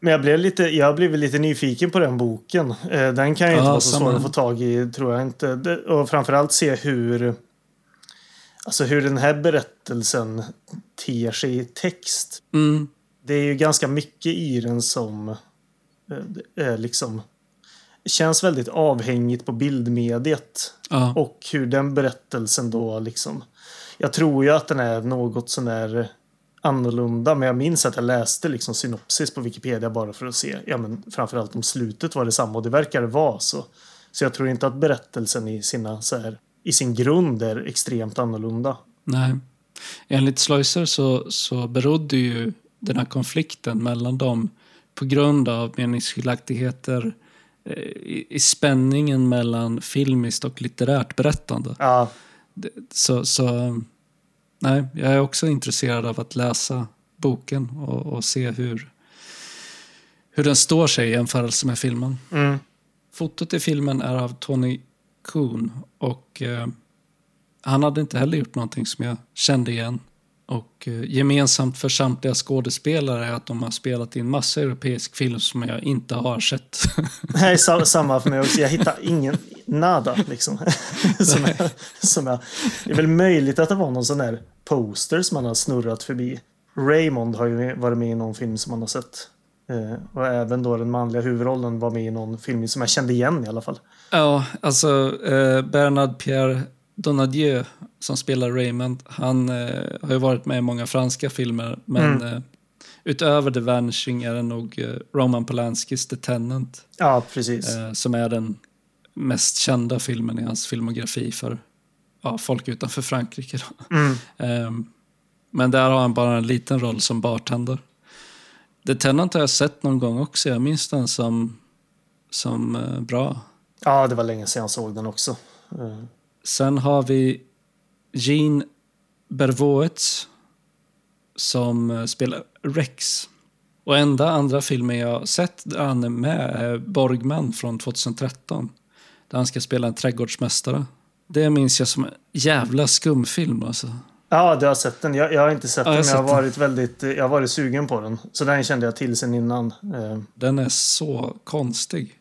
Men jag blev lite, jag blivit lite nyfiken på den boken. Eh, Den kan ju inte Ja, vara så samma. svår att få tag i, tror jag inte. Och framförallt se hur, alltså hur den här berättelsen ter sig i text. Mm. Det är ju ganska mycket i den som eh, är liksom känns väldigt avhängigt på bildmediet. Ja. Och hur den berättelsen då liksom... Jag tror ju att den är något sån där annorlunda, men jag minns att jag läste liksom synopsis på Wikipedia bara för att se, ja men framförallt om slutet var detsamma och det verkar det vara så. Så jag tror inte att berättelsen i sina så här, i sin grund är extremt annorlunda. Nej. Enligt Schleusser så, så berodde ju den här konflikten mellan dem på grund av meningsskiljaktigheter i, i spänningen mellan filmiskt och litterärt berättande. Ja, Så, så nej, jag är också intresserad av att läsa boken och, och se hur, hur den står sig i jämförelse med filmen. mm, Fotot i filmen är av Tony Kuhn och eh, han hade inte heller gjort någonting som jag kände igen. Och eh, gemensamt för samtliga skådespelare är att de har spelat in massa europeisk film som jag inte har sett. [LAUGHS] Nej, sa- samma för mig också. Jag hittar ingen, nada liksom. [LAUGHS] som jag, som jag, det är väl möjligt att det var någon sån där poster som man har snurrat förbi. Raymond har ju varit med i någon film som man har sett. Eh, och även då den manliga huvudrollen var med i någon film som jag kände igen i alla fall. ja, alltså eh, Bernard Pierre Donadieu som spelar Raymond, han eh, har ju varit med i många franska filmer men eh, utöver The Vanishing är det nog eh, Roman Polanskis The Tenant Ja, precis. eh, som är den mest kända filmen i hans filmografi för ja, folk utanför Frankrike. Mm. [LAUGHS] Ehm, men där har han bara en liten roll som bartender. The Tenant har jag sett någon gång också. Jag minns den som, som eh, bra. Ja, det var länge sedan jag såg den också. Eh, Sen har vi Jean Bervoets som eh, spelar Rex. Och enda andra filmen jag sett där han är med är Borgman från 2013. Där han ska spela en trädgårdsmästare. Det minns jag som en jävla skumfilm alltså. Ja, du har sett den. Jag, jag har inte sett Ja, jag den, men jag har, varit väldigt, jag har varit sugen på den. Så den kände jag till sen innan. Eh, Den är så konstig.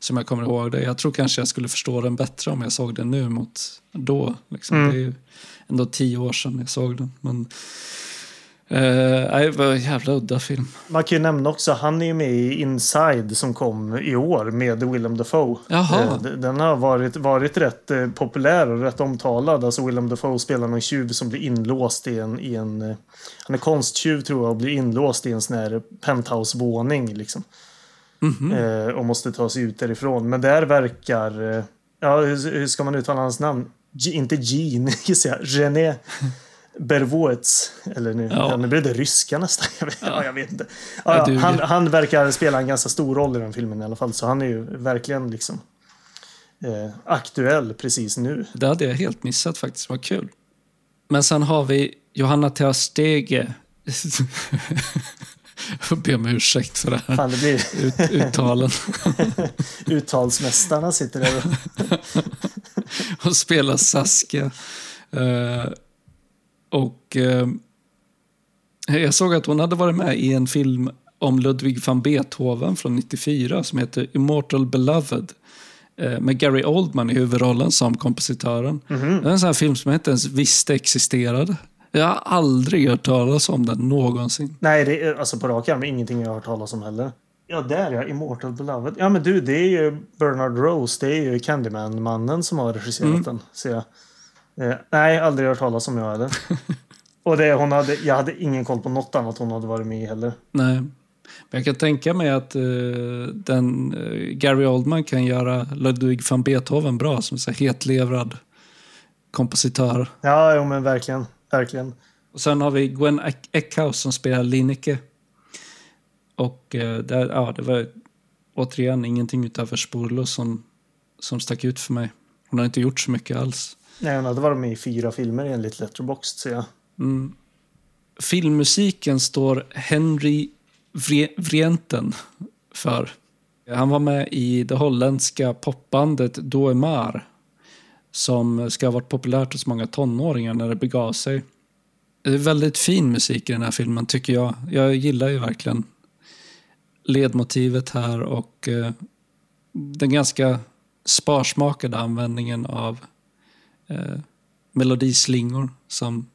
Som jag kommer ihåg det. Jag tror kanske jag skulle förstå den bättre om jag såg den nu mot då. Liksom. Mm. Det är ju ändå tio år sedan jag såg den. Men, eh, det var en jävla udda film. Man kan ju nämna också, han är ju med i Inside som kom i år med Willem Dafoe. Jaha. Eh, Den har varit, varit rätt eh, populär och rätt omtalad. Alltså Willem Dafoe spelar någon tjuv som blir inlåst i en... I en eh, han är konsttjuv tror jag och blir inlåst i en sån här penthouse-våning. Liksom. Mhm. Eh, och måste ta sig ut därifrån. Men där verkar... Eh, ja, hur, hur ska man uttala hans namn? G- inte Jean, [LAUGHS] gissar jag. René Berwowitz. Eller nu, Ja. ja. nu blir det ryska nästan. [LAUGHS] Jag vet, ja. jag vet inte. Han, han verkar spela en ganska stor roll i den filmen i alla fall. Så han är ju verkligen liksom eh, aktuell precis nu. Det hade jag helt missat faktiskt. Vad kul. Men sen har vi Johanna Thea Stege. [LAUGHS] Jag be om ursäkt för det här Fan, det blir ut, uttalen. [LAUGHS] uttalsmästarna sitter där. och- [LAUGHS] och spelar Saskia. Eh, och eh, jag såg att hon hade varit med i en film om Ludwig van Beethoven från 94 som heter Immortal Beloved. eh, Med Gary Oldman i huvudrollen som kompositören. Det är en sån här film som jag inte ens visste existerade. Jag har aldrig hört talas om den någonsin. Nej, det är alltså på rak arm ingenting jag har hört talas om heller. Ja, där ja. Immortal Beloved. Ja, men du, det är ju Bernard Rose. Det är ju Candyman-mannen som har regisserat Mm. den. Ser jag. Eh, nej, aldrig hört talas om jag heller. [LAUGHS] Och det, hon hade, jag hade ingen koll på något annat hon hade varit med i heller. Nej. Men jag kan tänka mig att eh, den, eh, Gary Oldman kan göra Ludwig van Beethoven bra som här hetlevrad kompositör. Ja, jo, men verkligen. Verkligen. Och sen har vi Gwen Eck- Eckhouse som spelar Linneke. Och eh, där, ja, det var återigen ingenting utöver Spurlos som, som stack ut för mig. Hon har inte gjort så mycket alls. Nej, hon hade varit med i fyra filmer enligt Letterboxd, ser jag. Mm. Filmmusiken står Henry Vrienten för. Han var med i det holländska popbandet Doemar som ska ha varit populärt hos många tonåringar när det begav sig. Det är väldigt fin musik i den här filmen tycker jag. Jag gillar ju verkligen ledmotivet här och eh, den ganska sparsmakade användningen av eh, melodislingor som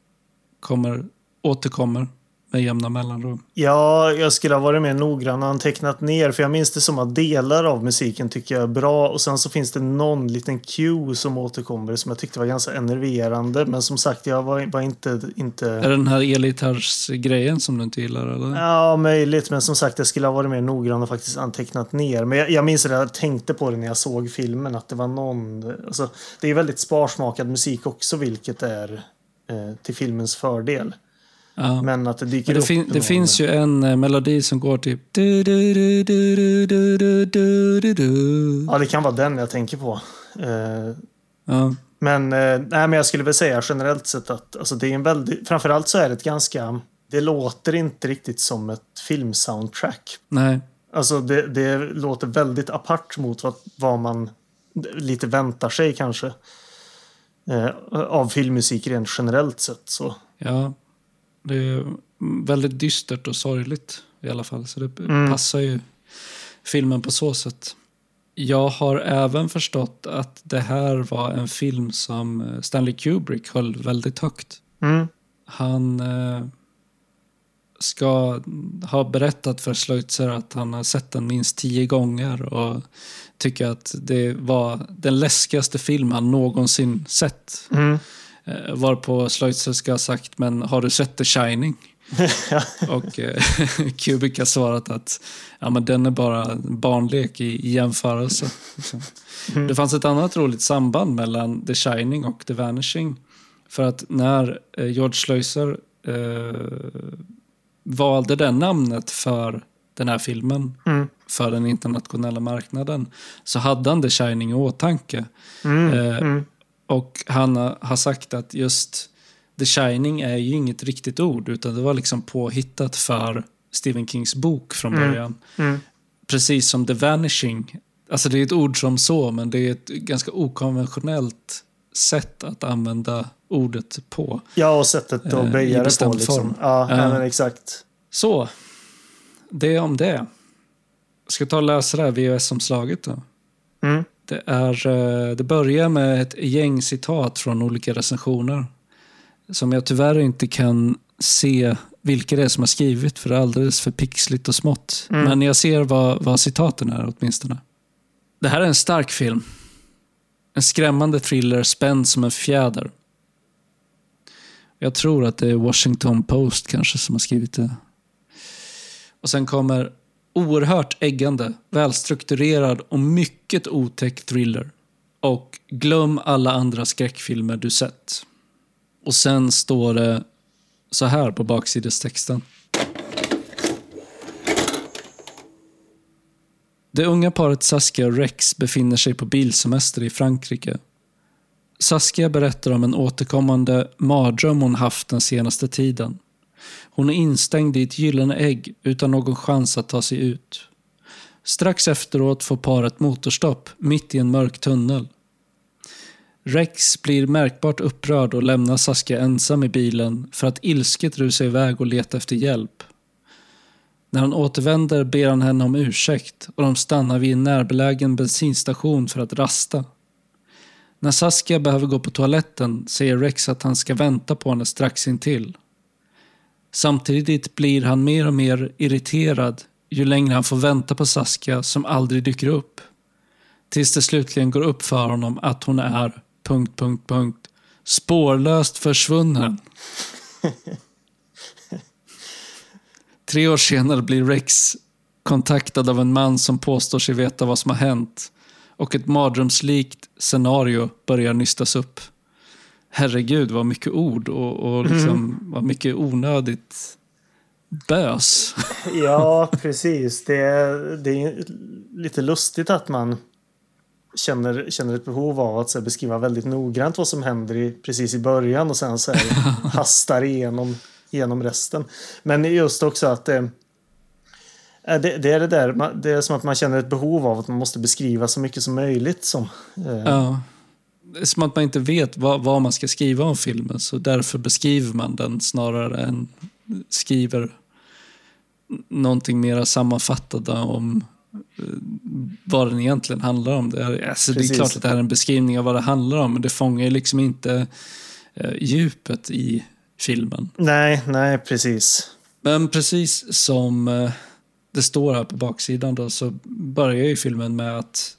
kommer, återkommer med jämna mellanrum. Ja, jag skulle ha varit mer noggrann och antecknat ner. För jag minns det som att delar av musiken tycker jag är bra. Och sen så finns det någon liten cue som återkommer som jag tyckte var ganska enerverande. Men som sagt, jag var, var inte... inte... Är det den här elgitarrs-grejen som du inte gillar? Eller? Ja, möjligt. Men som sagt, jag skulle ha varit mer noggrann och faktiskt antecknat ner. Men jag, jag minns att jag tänkte på det när jag såg filmen. Att det var någon... Alltså, det är väldigt sparsmakad musik också, vilket är eh, till filmens fördel. Ja. Men att det dyker det upp. Fin, det finns ju en eh, melodi som går typ... Ja, det kan vara den jag tänker på. Eh, ja. Men, eh, nej, men jag skulle väl säga generellt sett att alltså, det är en väldigt... Framförallt så är det ett ganska... Det låter inte riktigt som ett filmsoundtrack. Nej. Alltså det, det låter väldigt apart mot vad, vad man lite väntar sig kanske. Eh, av filmmusik rent generellt sett. Så. Ja, det är väldigt dystert och sorgligt i alla fall. Så det Mm. passar ju filmen på så sätt. Jag har även förstått att det här var en film som eh, Stanley Kubrick höll väldigt högt. Mm. Han eh, ska ha berättat för Schleutzer att han har sett den minst tio gånger och tycker att det var den läskigaste film han någonsin sett. Mm. Eh, varpå Schleutzer ska ha sagt, men har du sett The Shining? [LAUGHS] och eh, [LAUGHS] Kubrick har svarat att ja, men den är bara barnlek i, i jämförelse. Liksom. Det fanns ett annat roligt samband mellan The Shining och The Vanishing. För att när eh, George Schleuser eh, valde det namnet för den här filmen Mm. för den internationella marknaden så hade han The Shining i åtanke. Mm. Eh, Mm. Och han har- sagt att just The Shining är ju inget riktigt ord utan det var liksom påhittat för Stephen Kings bok från Mm. början. Mm. Precis som The Vanishing. Alltså det är ett ord som så men det är ett ganska okonventionellt sätt att använda ordet på. Ja, och sättet Eh, att i böja det på. Liksom. form. Ja. Nej, men exakt. Så, det om det. Ska ta och läsa det här VHS-omslaget då. Mm. Det, är, eh, det börjar med ett gäng citat från olika recensioner. Som jag tyvärr inte kan se vilka det är som har skrivit för det är alldeles för pixligt och smått. Mm. Men jag ser vad, vad citaten är åtminstone. Det här är en stark film. En skrämmande thriller spänd som en fjäder. Jag tror att det är Washington Post kanske som har skrivit det. Och sen kommer oerhört äggande, välstrukturerad och mycket otäck thriller. Och glöm alla andra skräckfilmer du sett. Och sen står det så här på baksidestexten. Det unga paret Saskia och Rex befinner sig på bilsemester i Frankrike. Saskia berättar om en återkommande mardröm hon haft den senaste tiden. Hon är instängd i ett gyllene ägg utan någon chans att ta sig ut. Strax efteråt får paret motorstopp mitt i en mörk tunnel. Rex blir märkbart upprörd och lämnar Saskia ensam i bilen för att ilsket rusa iväg och leta efter hjälp. När han återvänder ber han henne om ursäkt och de stannar vid en närbelägen bensinstation för att rasta. När Saskia behöver gå på toaletten säger Rex att han ska vänta på henne strax intill. Samtidigt blir han mer och mer irriterad ju längre han får vänta på Saskia som aldrig dyker upp. Tills det slutligen går upp för honom att hon är... Punkt, punkt, punkt, spårlöst försvunnen. [LAUGHS] Tre år senare blir Rex kontaktad av en man som påstår sig veta vad som har hänt och ett mardrömslikt scenario börjar nystas upp. Herregud, vad mycket ord och, och liksom, vad mycket onödigt bös. [LAUGHS] Ja, precis. Det är, det är lite lustigt att man känner, känner ett behov av att här, beskriva väldigt noggrant vad som händer i, precis i början och sen så här, [LAUGHS] hastar igenom, igenom resten. Men just också att eh, det, det är det där, det är som att man känner ett behov av att man måste beskriva så mycket som möjligt som eh, Ja. Det är som att man inte vet vad, vad man ska skriva om filmen så därför beskriver man den snarare än skriver någonting mer sammanfattande om eh, vad den egentligen handlar om. Det är, alltså det är klart att det här är en beskrivning av vad det handlar om men det fångar ju liksom inte eh, djupet i filmen. Nej, nej, precis. Men precis som eh, det står här på baksidan då, så börjar ju filmen med att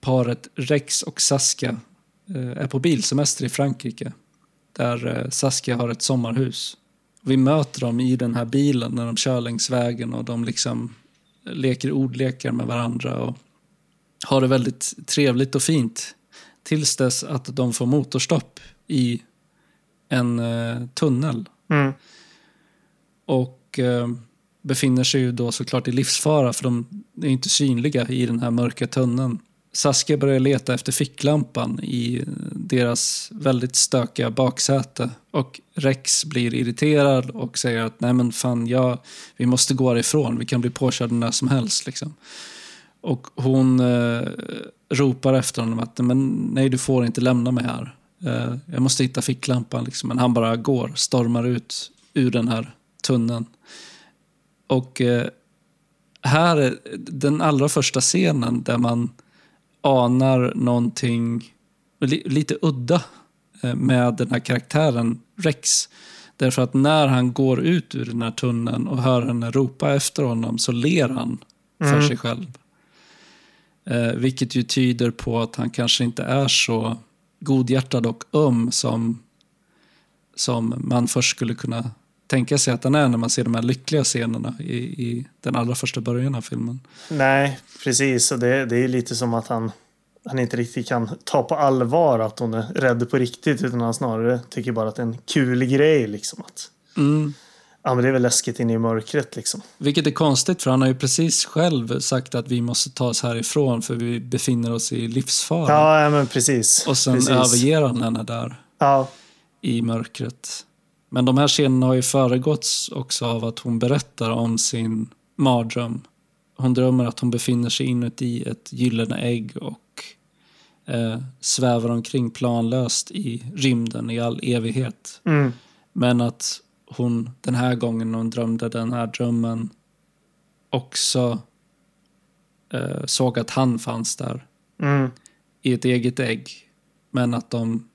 paret Rex och Saskia eh, är på bilsemester i Frankrike. Där eh, Saskia har ett sommarhus. Vi möter dem i den här bilen när de kör längs vägen och de liksom leker ordlekar med varandra och har det väldigt trevligt och fint. Tills dess att de får motorstopp i en eh, tunnel Mm. och eh, befinner sig ju då såklart i livsfara för de är inte synliga i den här mörka tunneln. Saskia börjar leta efter ficklampan i deras väldigt stökiga baksäte och Rex blir irriterad och säger att nej men fan, ja, vi måste gå härifrån, vi kan bli påkörda när som helst. Liksom. Och hon eh, ropar efter honom att men, nej du får inte lämna mig här. Eh, jag måste hitta ficklampan. Liksom. Men han bara går, stormar ut ur den här tunneln. Och eh, här är den allra första scenen där man anar någonting li lite udda eh, med den här karaktären Rex. Därför att när han går ut ur den här tunneln och hör henne ropa efter honom så ler han för Mm. sig själv. Eh, vilket ju tyder på att han kanske inte är så godhjärtad och öm som, som man först skulle kunna tänka sig att han är när man ser de här lyckliga scenerna i, i den allra första början av filmen. Nej, precis. Det, det är lite som att han, han inte riktigt kan ta på allvar att hon är rädd på riktigt. Utan han snarare tycker bara att det är en kul grej. Liksom, att, Mm. ja, men det är väl läskigt inne i mörkret. Liksom. Vilket är konstigt för han har ju precis själv sagt att vi måste ta oss härifrån för vi befinner oss i livsfara. Ja, ja, men precis. och sen precis. överger han henne där Ja, i mörkret. Men de här scenerna har ju föregåtts också av att hon berättar om sin mardröm. Hon drömmer att hon befinner sig inuti ett gyllene ägg och eh, svävar omkring planlöst i rymden i all evighet. Mm. Men att hon den här gången när hon drömde den här drömmen också eh, såg att han fanns där Mm. i ett eget ägg. Men att de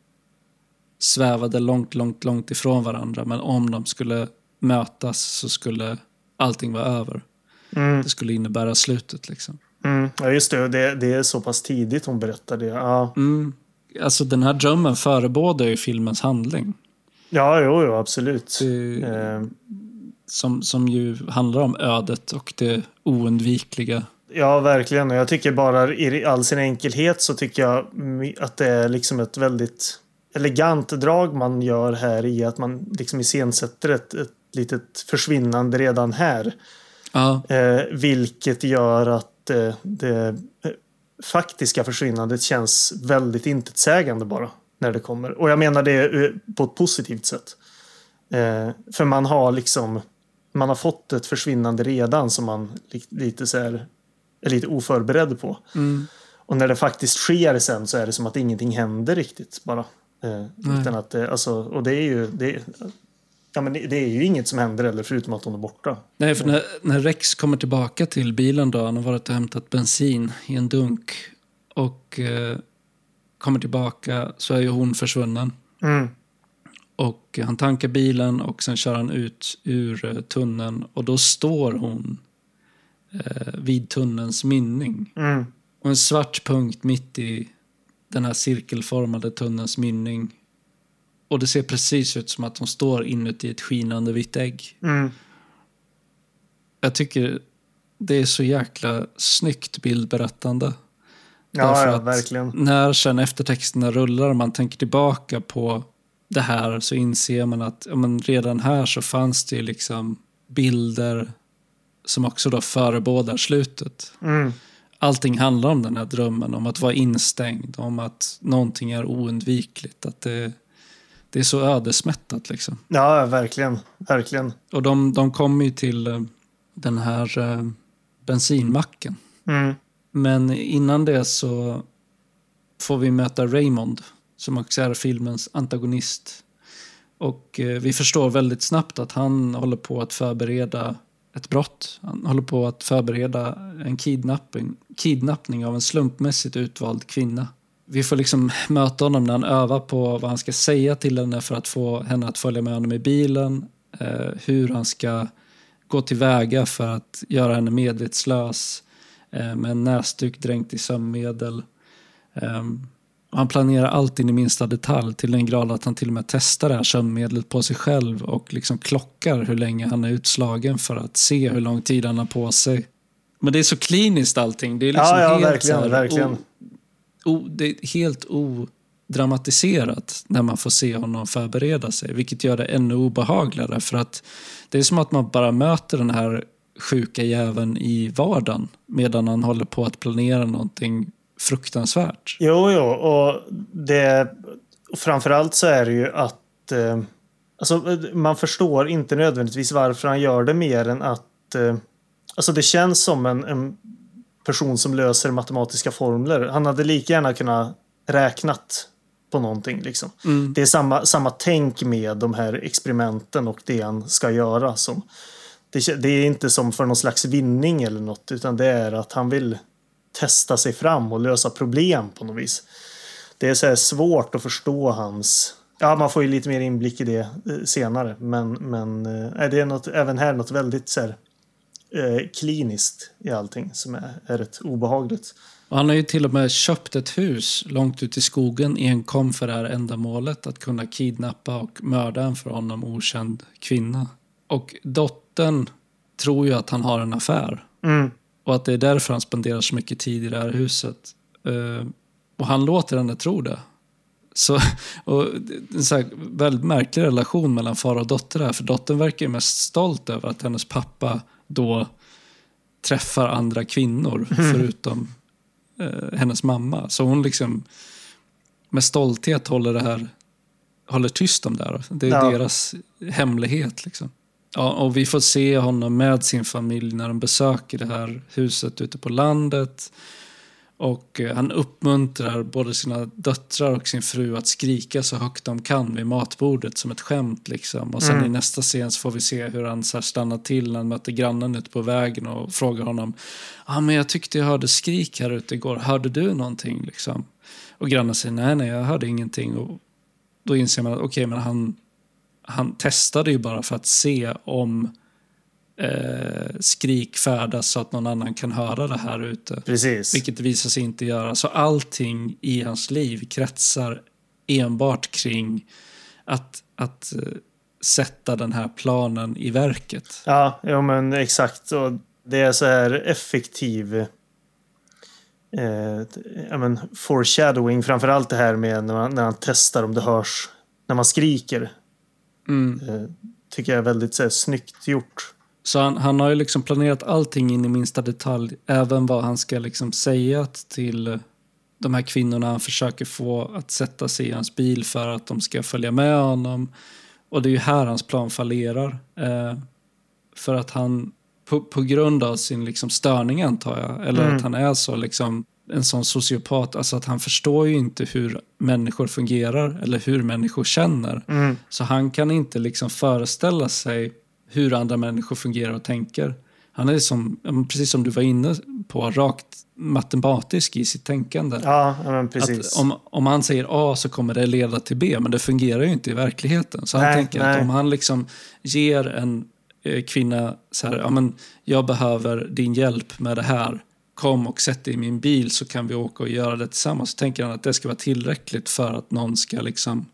svävade långt, långt, långt ifrån varandra. Men om de skulle mötas så skulle allting vara över. Mm. Det skulle innebära slutet liksom. Mm. Ja, just det. det. Det är så pass tidigt hon berättar det. Ja, Mm. Alltså den här drömmen förebådar ju filmens handling. ja jo, jo absolut. Det, Eh, som, som ju handlar om ödet och det oundvikliga. Ja, verkligen. Jag tycker bara i all sin enkelhet så tycker jag att det är liksom ett väldigt elegant drag man gör här i att man liksom iscensätter ett, ett litet försvinnande redan här. Ja, Eh, vilket gör att eh, det eh, faktiska försvinnandet känns väldigt intetsägande bara när det kommer. Och jag menar det eh, på ett positivt sätt. Eh, för man har liksom man har fått ett försvinnande redan som man li- lite så här, är lite oförberedd på. mm. Och när det faktiskt sker sen så är det som att ingenting händer riktigt bara. Eh, utan att det, alltså, och det är ju det, ja, men det, det är ju inget som händer eller förutom att hon är borta. Nej, för när, när Rex kommer tillbaka till bilen då, han har varit och hämtat bensin i en dunk och eh, kommer tillbaka så är ju hon försvunnen. Mm. Och han tankar bilen och sen kör han ut ur eh, tunneln och då står hon eh, vid tunnelns mynning. Mm. Och en svart punkt mitt i den här cirkelformade tunnelns mynning. Och det ser precis ut som att hon står inuti ett skinande vitt ägg. Mm. Jag tycker det är så jäkla snyggt bildberättande. Ja, ja verkligen. När sen eftertexterna rullar och man tänker tillbaka på det här så inser man att ja, men redan här så fanns det liksom bilder som också då förebådar slutet. Mm. Allting handlar om den här drömmen, om att vara instängd, om att någonting är oundvikligt. Att det, det är så ödesmättat liksom. Ja, verkligen. Verkligen. Och de, de kommer ju till eh, den här eh, bensinmacken. Mm. Men innan det så får vi möta Raymond som också är filmens antagonist. Och eh, vi förstår väldigt snabbt att han håller på att förbereda ett brott. Han håller på att förbereda en kidnappning, kidnappning av en slumpmässigt utvald kvinna. Vi får liksom möta honom när han övar på vad han ska säga till henne för att få henne att följa med honom i bilen. Eh, hur han ska gå tillväga för att göra henne medvetslös eh, med en näsduk dränkt i sömnmedel. Ehm, och han planerar allt in i minsta detalj till den grad att han till och med testar det här sömnmedlet på sig själv och liksom klockar hur länge han är utslagen för att se hur lång tid han har på sig. Men det är så kliniskt allting. Det är liksom Ja, ja, helt verkligen, här verkligen. O, o, det är helt odramatiserat när man får se honom förbereda sig. Vilket gör det ännu obehagligare. För att det är som att man bara möter den här sjuka jäveln i vardagen medan han håller på att planera någonting fruktansvärt. Jo, jo, och det... Framförallt så är det ju att... Eh, alltså, man förstår inte nödvändigtvis varför han gör det mer än att... Eh, alltså, det känns som en, en person som löser matematiska formler. Han hade lika gärna kunnat räknat på någonting. Liksom. Mm. Det är samma, samma tänk med de här experimenten och det han ska göra. Som, det, det är inte som för någon slags vinning eller något, utan det är att han vill testa sig fram och lösa problem på något vis. Det är så svårt att förstå hans... Ja, man får ju lite mer inblick i det eh, senare, men, men eh, det är något, även här något väldigt så här, eh, kliniskt i allting som är, är rätt obehagligt. Och han har ju till och med köpt ett hus långt ut i skogen enkom för det här ändamålet. Att kunna kidnappa och mörda en för honom okänd kvinna. Och dottern tror ju att han har en affär. Mm. Och att det är därför han spenderar så mycket tid i det här huset. Eh, och han låter henne tro det. Så, [LAUGHS] och en så här väldigt märklig relation mellan far och dotter här. För dottern verkar ju mest stolt över att hennes pappa då träffar andra kvinnor förutom eh, hennes mamma. Så hon liksom med stolthet håller det här håller tyst om det här. Det är Ja. deras hemlighet. Liksom. Ja, och vi får se honom med sin familj när de besöker det här huset ute på landet. Och eh, han uppmuntrar både sina döttrar och sin fru att skrika så högt de kan vid matbordet som ett skämt. Liksom. Och sen Mm. i nästa scen får vi se hur han så stannar till när han möter grannen ute på vägen och frågar honom. Ah, men jag tyckte jag hörde skrik här ute igår. Hörde du någonting? Liksom. Och grannen säger nej, nej, jag hörde ingenting. Och då inser man att okej, men han, han testade ju bara för att se om eh, skrik färdas så att någon annan kan höra det här ute. Precis. Vilket det visar sig inte göra. Så allting i hans liv kretsar enbart kring att, att eh, sätta den här planen i verket. Ja, ja men exakt. Och det är så här effektiv eh, ja, men foreshadowing. Framförallt det här med när man, när man testar om det hörs när man skriker. Mm. Eh, tycker jag är väldigt så här, snyggt gjort. Så han, han har ju liksom planerat allting in i minsta detalj. Även vad han ska liksom säga till de här kvinnorna han försöker få att sätta sig i hans bil för att de ska följa med honom. Och det är ju här hans plan fallerar. Eh, för att han, på, på grund av sin liksom störning antar jag, eller Mm. att han är så liksom en sån sociopat, alltså att han förstår ju inte hur människor fungerar eller hur människor känner. Mm. Så han kan inte liksom föreställa sig hur andra människor fungerar och tänker. Han är som, precis som du var inne på, rakt matematisk i sitt tänkande. Ja, men precis. Att om, om han säger A så kommer det leda till B, men det fungerar ju inte i verkligheten. Så han Nej, tänker att nej. om han liksom ger en eh, kvinna så här, ja men jag behöver din hjälp med det här. Kom och sätt dig i min bil så kan vi åka och göra det tillsammans. Så tänker han att det ska vara tillräckligt för att någon ska liksom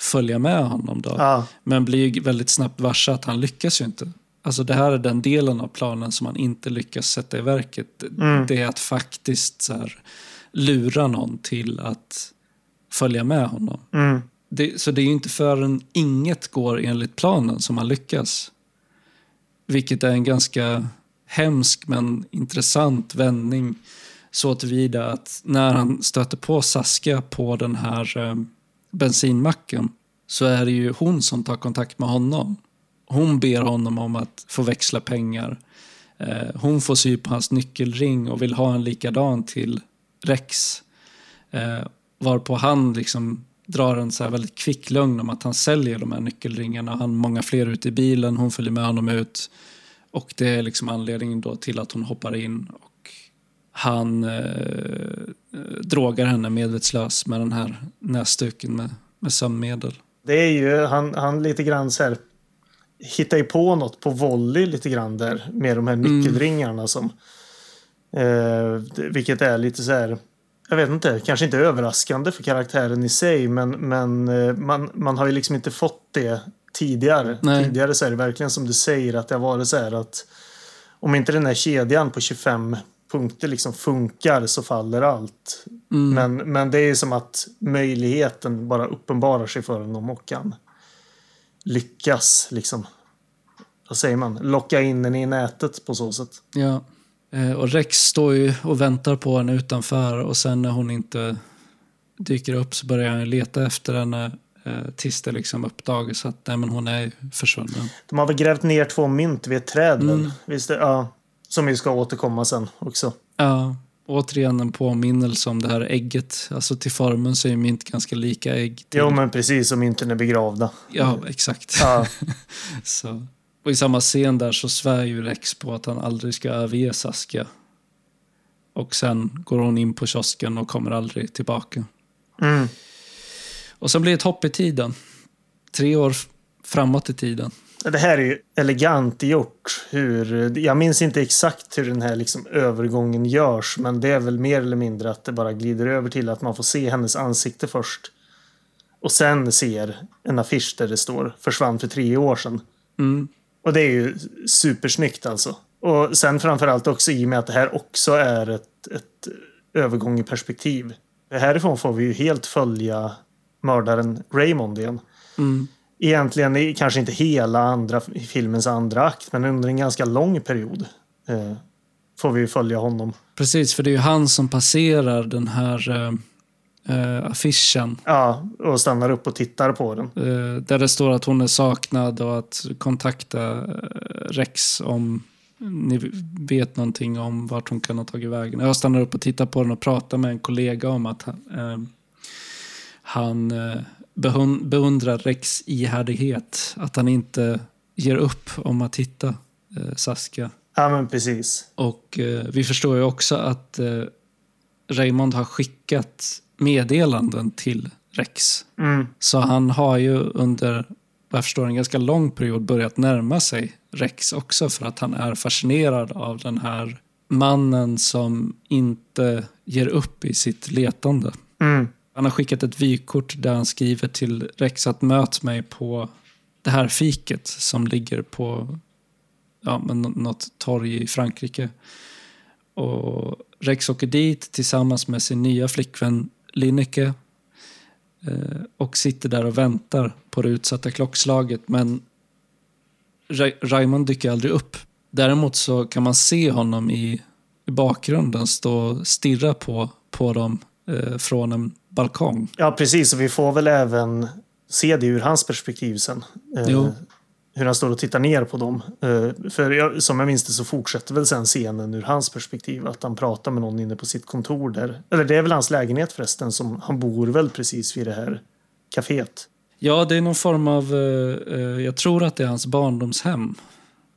följa med honom då. Ja, Men blir väldigt snabbt varse att han lyckas ju inte. Alltså det här är den delen av planen som han inte lyckas sätta i verket. Mm. Det är att faktiskt så här, lura någon till att följa med honom. mm. Det, så det är ju inte förrän inget går enligt planen som han lyckas. Vilket är en ganska hemsk men intressant vändning. Så tillvida att när han stöter på Saskia på den här eh, bensinmacken så är det ju hon som tar kontakt med honom. Hon ber honom om att få växla pengar. Eh, hon får sy på hans nyckelring och vill ha en likadan till Rex. Eh, varpå han liksom drar en så här väldigt kvick lögn om att han säljer de här nyckelringarna. Han har många fler ute i bilen, hon följer med honom ut. Och det är liksom anledningen då till att hon hoppar in och han eh, drogar henne medvetslös med den här näsduken med, med sömnmedel. Det är ju, han, han lite grann så här hittar ju på något på volley lite grann där med de här nyckelringarna som eh, vilket är lite så här jag vet inte, kanske inte överraskande för karaktären i sig men, men eh, man, man har ju liksom inte fått det tidigare. Nej. Tidigare så är det verkligen som du säger att det har varit så här att om inte den här kedjan på 25 punkter liksom funkar så faller allt. Mm. Men, men det är som att möjligheten bara uppenbarar sig för honom och kan lyckas liksom. Vad säger man? Locka in den i nätet på så sätt. Ja. Eh, och Rex står ju och väntar på henne utanför och sen när hon inte dyker upp så börjar han leta efter henne tills det liksom uppdagas att nej, men hon är försvunnen. De har väl grävt ner två mynt vid ett träd? Mm. Visst det? Ja. Som vi ska återkomma sen också. Ja, återigen en påminnelse om det här ägget. Alltså till formen så är ju mynt ganska lika ägg. Till, Jo men precis som mynten är begravda. Ja, exakt. Ja. [LAUGHS] Så. Och i samma scen där så svär ju Rex på att han aldrig ska överge Saskia. Och sen går hon in på kiosken och kommer aldrig tillbaka. Mm. Och sen blir det ett hopp i tiden. Tre år framåt i tiden. Det här är ju elegant gjort. Hur, jag minns inte exakt hur den här liksom övergången görs. Men det är väl mer eller mindre att det bara glider över till att man får se hennes ansikte först. Och sen ser en affisch där det står försvann för tre år sedan. Mm. Och det är ju supersnyggt alltså. Och sen framförallt också i och med att det här också är ett, ett övergång i perspektiv. Härifrån får vi ju helt följa mördaren Raymond igen. Mm. Egentligen kanske inte hela andra, filmens andra akt, men under en ganska lång period eh, får vi följa honom. Precis, för det är ju han som passerar den här eh, eh, affischen. Ja, och stannar upp och tittar på den. Eh, där det står att hon är saknad och att kontakta eh, Rex om ni vet någonting om vart hon kan ha tagit vägen. Jag stannar upp och tittar på den och pratar med en kollega om att eh, han eh, beundrar Rex ihärdighet. Att han inte ger upp om att hitta eh, Saskia. Ja, men precis. Och eh, vi förstår ju också att Raymond har skickat meddelanden till Rex. Mm. Så han har ju under, jag förstår, en ganska lång period börjat närma sig Rex också för att han är fascinerad av den här mannen som inte ger upp i sitt letande. Mm. Han har skickat ett vykort där han skriver till Rex att möt mig på det här fiket som ligger på ja, men något torg i Frankrike. Och Rex åker dit tillsammans med sin nya flickvän Linneke eh, och sitter där och väntar på det utsatta klockslaget. Men Raymond dyker aldrig upp. Däremot så kan man se honom i, i bakgrunden stå och stirra på, på dem eh, från en balkong. Ja, precis. Och vi får väl även se det ur hans perspektiv sen. Eh. Hur han står och tittar ner på dem. Eh, för jag, som jag minns det så fortsätter väl sen scenen ur hans perspektiv. Att han pratar med någon inne på sitt kontor där. Eller det är väl hans lägenhet förresten. Som, han bor väl precis vid det här kaféet. Ja, det är någon form av... Eh, eh, jag tror att det är hans barndomshem.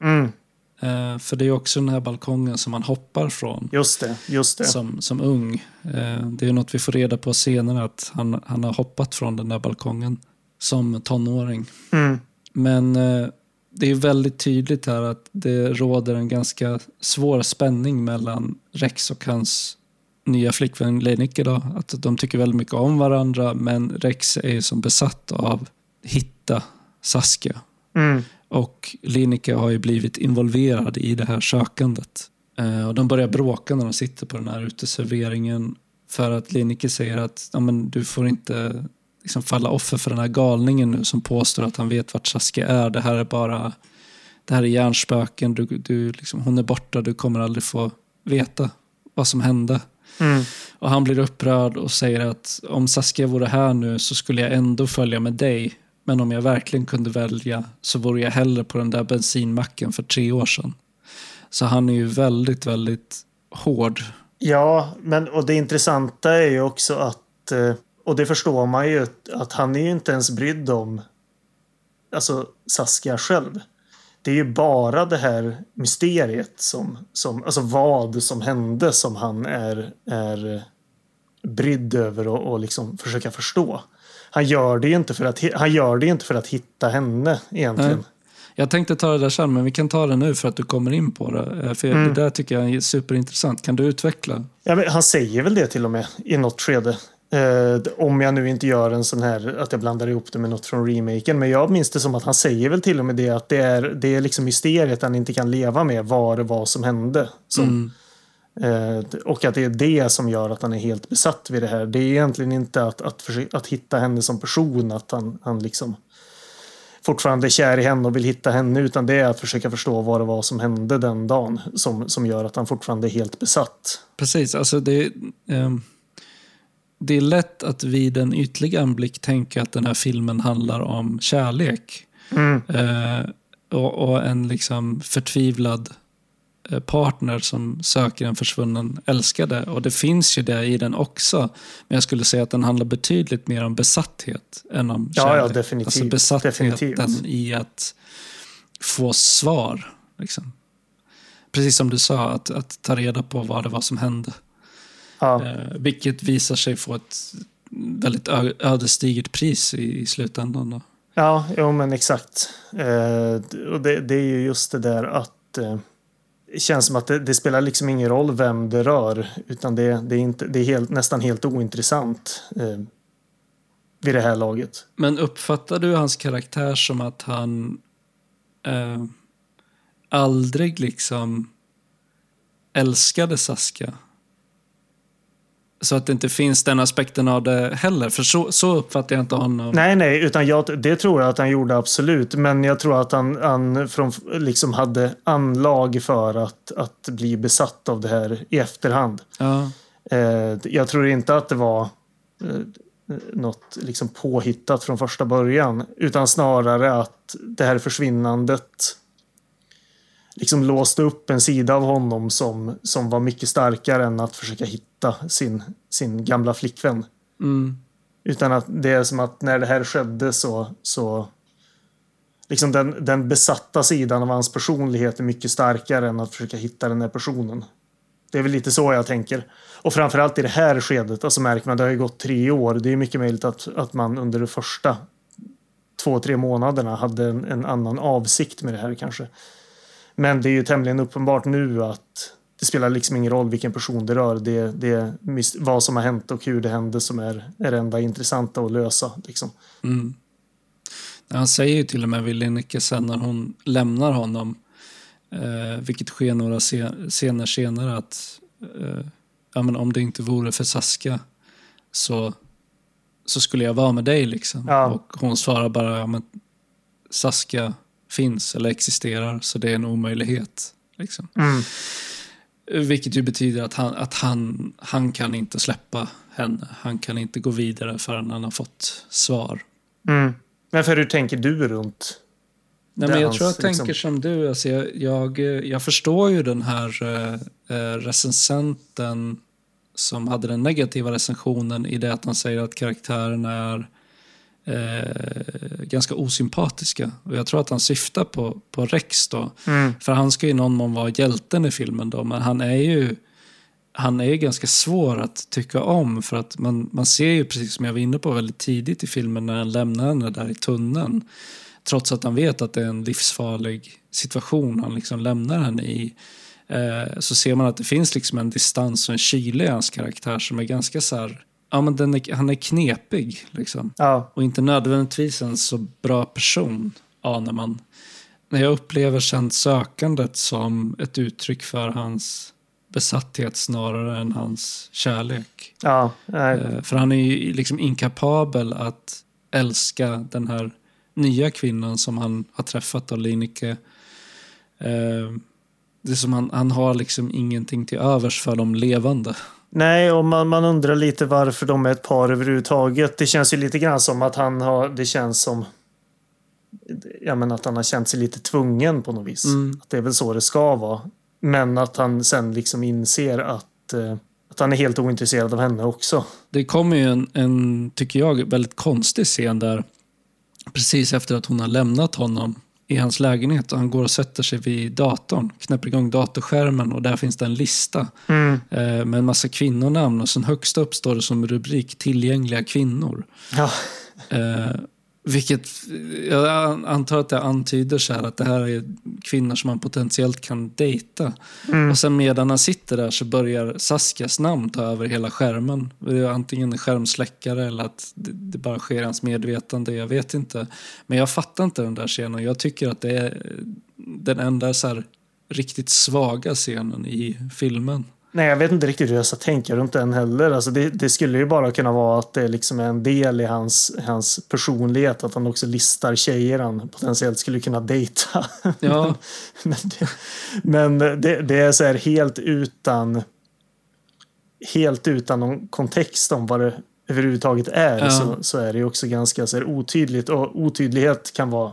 Mm, Eh, för det är också den här balkongen som han hoppar från just det, just det. som, som ung. Eh, det är något vi får reda på senare, att han, han har hoppat från den där balkongen som tonåring. Mm, Men eh, det är väldigt tydligt här att det råder en ganska svår spänning mellan Rex och hans nya flickvän Lenike. Då. Att de tycker väldigt mycket om varandra men Rex är som besatt av hitta Saskia. mm, Och Linike har ju blivit involverad i det här sökandet. Eh, och de börjar bråka när de sitter på den här uteserveringen. För att Linike säger att ja, men du får inte liksom falla offer för den här galningen nu som påstår att han vet vart Saskia är. Det här är bara det här är hjärnspöken. Du, du, liksom, hon är borta, du kommer aldrig få veta vad som hände. mm. Och han blir upprörd och säger att om Saskia vore här nu så skulle jag ändå följa med dig. Men om jag verkligen kunde välja så vore jag hellre på den där bensinmacken för tre år sedan. Så han är ju väldigt, väldigt hård. Ja, men och det intressanta är ju också att, eh, och det förstår man ju, att han är ju inte ens brydd om alltså Saskia själv. Det är ju bara det här mysteriet som, som alltså vad som hände som han är, är brydd över och, och liksom försöka förstå. Han gör det ju inte för att, han gör det inte för att hitta henne egentligen. Nej. Jag tänkte ta det där sen, men vi kan ta det nu för att du kommer in på det. Eh, För Mm. det där tycker jag är superintressant. Kan du utveckla? Ja, han säger väl det till och med i något skede. Eh, om jag nu inte gör en sån här att jag blandar ihop det med något från remaken. Men jag minns det som att han säger väl till och med det att det är, det är liksom mysteriet han inte kan leva med vad det var som hände. Som, Mm. Eh, och att det är det som gör att han är helt besatt vid det här. Det är egentligen inte att, att, att hitta henne som person. Att han, han liksom fortfarande är kär i henne och vill hitta henne. Utan det är att försöka förstå vad det var som hände den dagen. Som, som gör att han fortfarande är helt besatt. Precis, alltså det, ehm, det är lätt att vid en ytlig anblick tänka att den här filmen handlar om kärlek. Mm. Eh, och, och en liksom förtvivlad eh, partner som söker en försvunnen älskade. Och det finns ju det i den också. Men jag skulle säga att den handlar betydligt mer om besatthet än om kärlek. ja, definitivt. Alltså besattheten Definitivt. i att få svar. Liksom. Precis som du sa, att, att ta reda på vad det var som hände. Ja. Eh, vilket visar sig få ett väldigt ödesdigert pris i, i slutändan. Då. Ja, jo men exakt. Eh, och det, det är ju just det där att eh, känns som att det, det spelar liksom ingen roll vem det rör. Utan det, det är, inte, det är helt, nästan helt ointressant eh, vid det här laget. Men uppfattar du hans karaktär som att han eh, aldrig liksom älskade Saskia? Så att det inte finns den aspekten av det heller. För så, så uppfattar jag inte honom. Nej, nej, utan jag, det tror jag att han gjorde absolut. Men jag tror att han, han från, liksom hade anlag för att, att bli besatt av det här i efterhand. Ja, Eh, jag tror inte att det var eh, något liksom påhittat från första början. Utan snarare att det här försvinnandet liksom låste upp en sida av honom som, som var mycket starkare än att försöka hitta sin, sin gamla flickvän. Mm. Utan att det är som att när det här skedde så, så liksom den, den besatta sidan av hans personlighet är mycket starkare än att försöka hitta den här personen. Det är väl lite så jag tänker. Och framförallt i det här skedet, alltså märker man, det har ju gått tre år. Det är mycket möjligt att, att man under de första två, tre månaderna hade en, en annan avsikt med det här kanske. Men det är ju tämligen uppenbart nu att det spelar liksom ingen roll vilken person det rör. Det, det vad som har hänt och hur det hände som är, är det enda intressanta att lösa. Liksom. Mm. Han säger ju till och med vid Linneke sen när hon lämnar honom, eh, vilket sker några scener senare, att eh, ja, men om det inte vore för Saska så, så skulle jag vara med dig. Liksom. Ja. Och hon svarar bara, ja, men Saska finns eller existerar, så det är en omöjlighet. Liksom. Mm. Vilket ju betyder att, han, att han, han kan inte släppa henne. Han kan inte gå vidare förrän han har fått svar. Mm. Men för hur tänker du runt Nej, men jag tror jag liksom- tänker som du. Alltså jag, jag, jag förstår ju den här eh, eh, recensenten som hade den negativa recensionen i det att han säger att karaktärerna är eh, ganska osympatiska. Och jag tror att han syftar på, på Rex då. Mm. För han ska ju någon mån vara hjälten i filmen då, men han är ju han är ju ganska svår att tycka om för att man, man ser ju precis som jag var inne på väldigt tidigt i filmen när han lämnar henne där i tunneln. Trots att han vet att det är en livsfarlig situation han liksom lämnar henne i. Eh, så ser man att det finns liksom en distans och en kyla i hans karaktär som är ganska så här, ja men är, han är knepig liksom. Ja. Och inte nödvändigtvis en så bra person, anar man. När jag upplever sen sökandet som ett uttryck för hans besatthet snarare än hans kärlek. Ja. Nej. Eh, För han är ju liksom inkapabel att älska den här nya kvinnan som han har träffat av Linike. Eh, Det är som han, han har liksom ingenting till övers för de levande. Nej, och man, man undrar lite varför de är ett par överhuvudtaget. Det känns ju lite grann som att han har, det känns som ja, men att han har känt sig lite tvungen på något vis. Mm. Att det är väl så det ska vara. Men att han sen liksom inser att, eh, att han är helt ointresserad av henne också. Det kommer ju en, en, tycker jag, väldigt konstig scen där. Precis efter att hon har lämnat honom i hans lägenhet och han går och sätter sig vid datorn, knäpper igång datorskärmen och där finns det en lista Mm. eh, med en massa kvinnonamn och sen högst upp står det som rubrik tillgängliga kvinnor. Ja. Eh, vilket jag antar att det antyder så här att det här är kvinnor som man potentiellt kan dejta. Mm. Och sen medan han sitter där så börjar Saskas namn ta över hela skärmen. Det är antingen en skärmsläckare eller att det, det bara sker i hans medvetande, jag vet inte. Men jag fattar inte den där scenen. Jag tycker att det är den enda så här riktigt svaga scenen i filmen. Nej, jag vet inte riktigt hur jag ska tänka runt den heller. Alltså det, det skulle ju bara kunna vara att det liksom är en del i hans, hans personlighet. Att han också listar tjejer han potentiellt skulle kunna dejta. [LAUGHS] Ja. men det, men det, det är så här helt utan helt utan någon kontext om vad det överhuvudtaget är. Ja. Så, så är det ju också ganska så här otydligt. Och otydlighet kan vara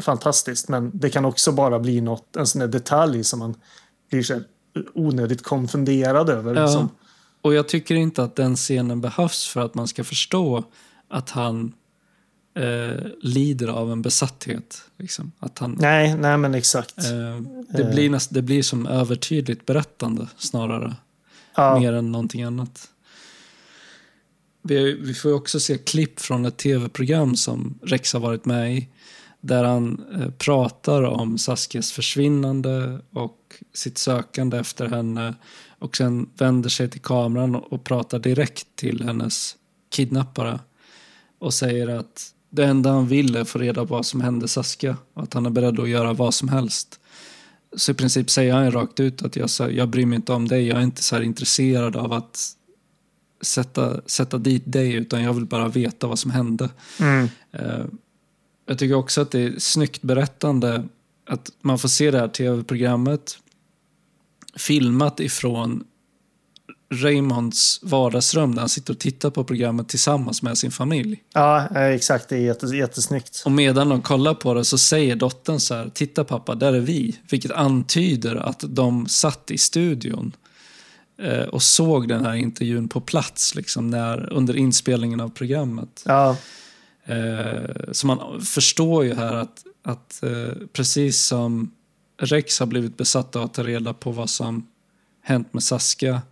fantastiskt. Men det kan också bara bli något, en sån där detalj som man blir så här onödigt konfunderad över. Ja. Som, Och jag tycker inte att den scenen behövs för att man ska förstå att han eh, lider av en besatthet. Liksom. Att han, nej, nej men exakt. eh, det, blir näst, det blir som övertydligt berättande snarare. ja, Mer än någonting annat. Vi, vi får också se klipp från ett tv-program som Rex har varit med i. Där han eh, pratar om Saskias försvinnande och sitt sökande efter henne. Och sen vänder sig till kameran och, pratar direkt till hennes kidnappare. Och säger att det enda han vill är att få reda på vad som hände Saskia. Och att han är beredd att göra vad som helst. Så i princip säger han rakt ut att jag, jag bryr mig inte om dig. Jag är inte så intresserad av att sätta, sätta dit dig utan jag vill bara veta vad som hände. mm, Eh, jag tycker också att det är snyggt berättande att man får se det här tv-programmet filmat ifrån Raymonds vardagsrum där han sitter och tittar på programmet tillsammans med sin familj. Ja, eh, exakt. Det är jättes, jättesnyggt. Och medan de kollar på det så säger dottern så här, titta pappa, där är vi. Vilket antyder att de satt i studion eh, och såg den här intervjun på plats liksom, när, under inspelningen av programmet. Ja, Eh, så man förstår ju här att, att precis som Rex har blivit besatt av att ta reda på vad som hänt med Saskia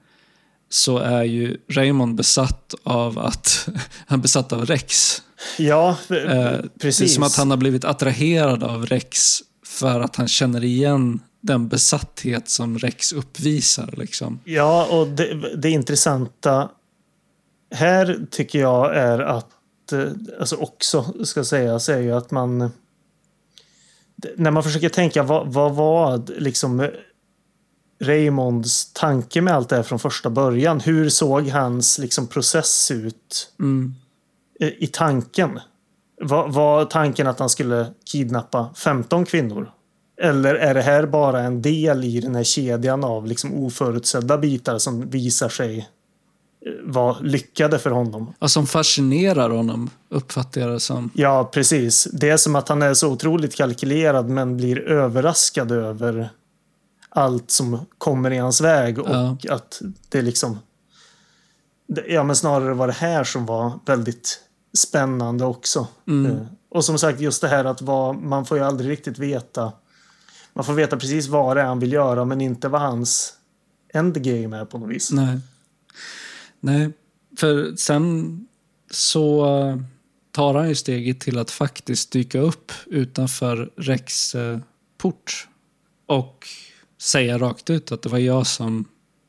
så är ju Raymond besatt av att [LAUGHS] han är besatt av Rex. ja Eh, Det är precis. som att han har blivit attraherad av Rex för att han känner igen den besatthet som Rex uppvisar. Liksom. Ja, och det, det intressanta här tycker jag är att, eh, alltså också ska sägas, är ju att man när man försöker tänka vad, vad var liksom Raymonds tanke med allt det här från första början? Hur såg hans liksom process ut Mm. eh, i tanken? Var, var tanken att han skulle kidnappa 15 kvinnor? Eller är det här bara en del i den här kedjan av liksom oförutsedda bitar som visar sig vara lyckade för honom? Ja, som fascinerar honom, uppfattar jag det som. Ja, precis. Det är som att han är så otroligt kalkylerad men blir överraskad över allt som kommer i hans väg och Ja. att det liksom... Ja, men snarare var det här som var väldigt spännande också. Mm. Eh, Och som sagt, just det här att vad, man får ju aldrig riktigt veta. Man får veta precis vad det är han vill göra, men inte vad hans endgame är på något vis. Nej. Nej, för sen så tar han ju steget till att faktiskt dyka upp utanför Rex port och säga rakt ut att det var jag som,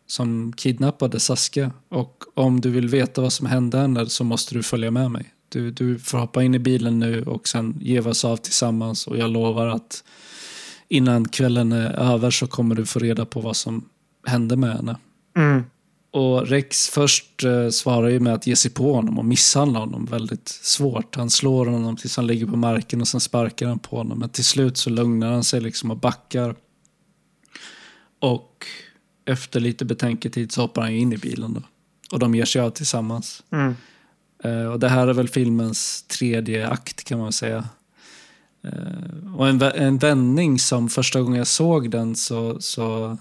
som kidnappade Saskia och om du vill veta vad som hände henne så måste du följa med mig. Du, du får hoppa in i bilen nu och sen ge oss av tillsammans och jag lovar att innan kvällen är över så kommer du få reda på vad som hände med henne. Mm. Och Rex först eh, svarar ju med att ge sig på honom och misshandla honom väldigt svårt. Han slår honom tills han ligger på marken och sen sparkar han på honom. Men till slut så lugnar han sig liksom och backar. Och efter lite betänketid så hoppar han in i bilen då. Och de ger sig av tillsammans. Mm. Eh, och det här är väl filmens tredje akt kan man säga. Eh, och en, en vändning som första gången jag såg den så, så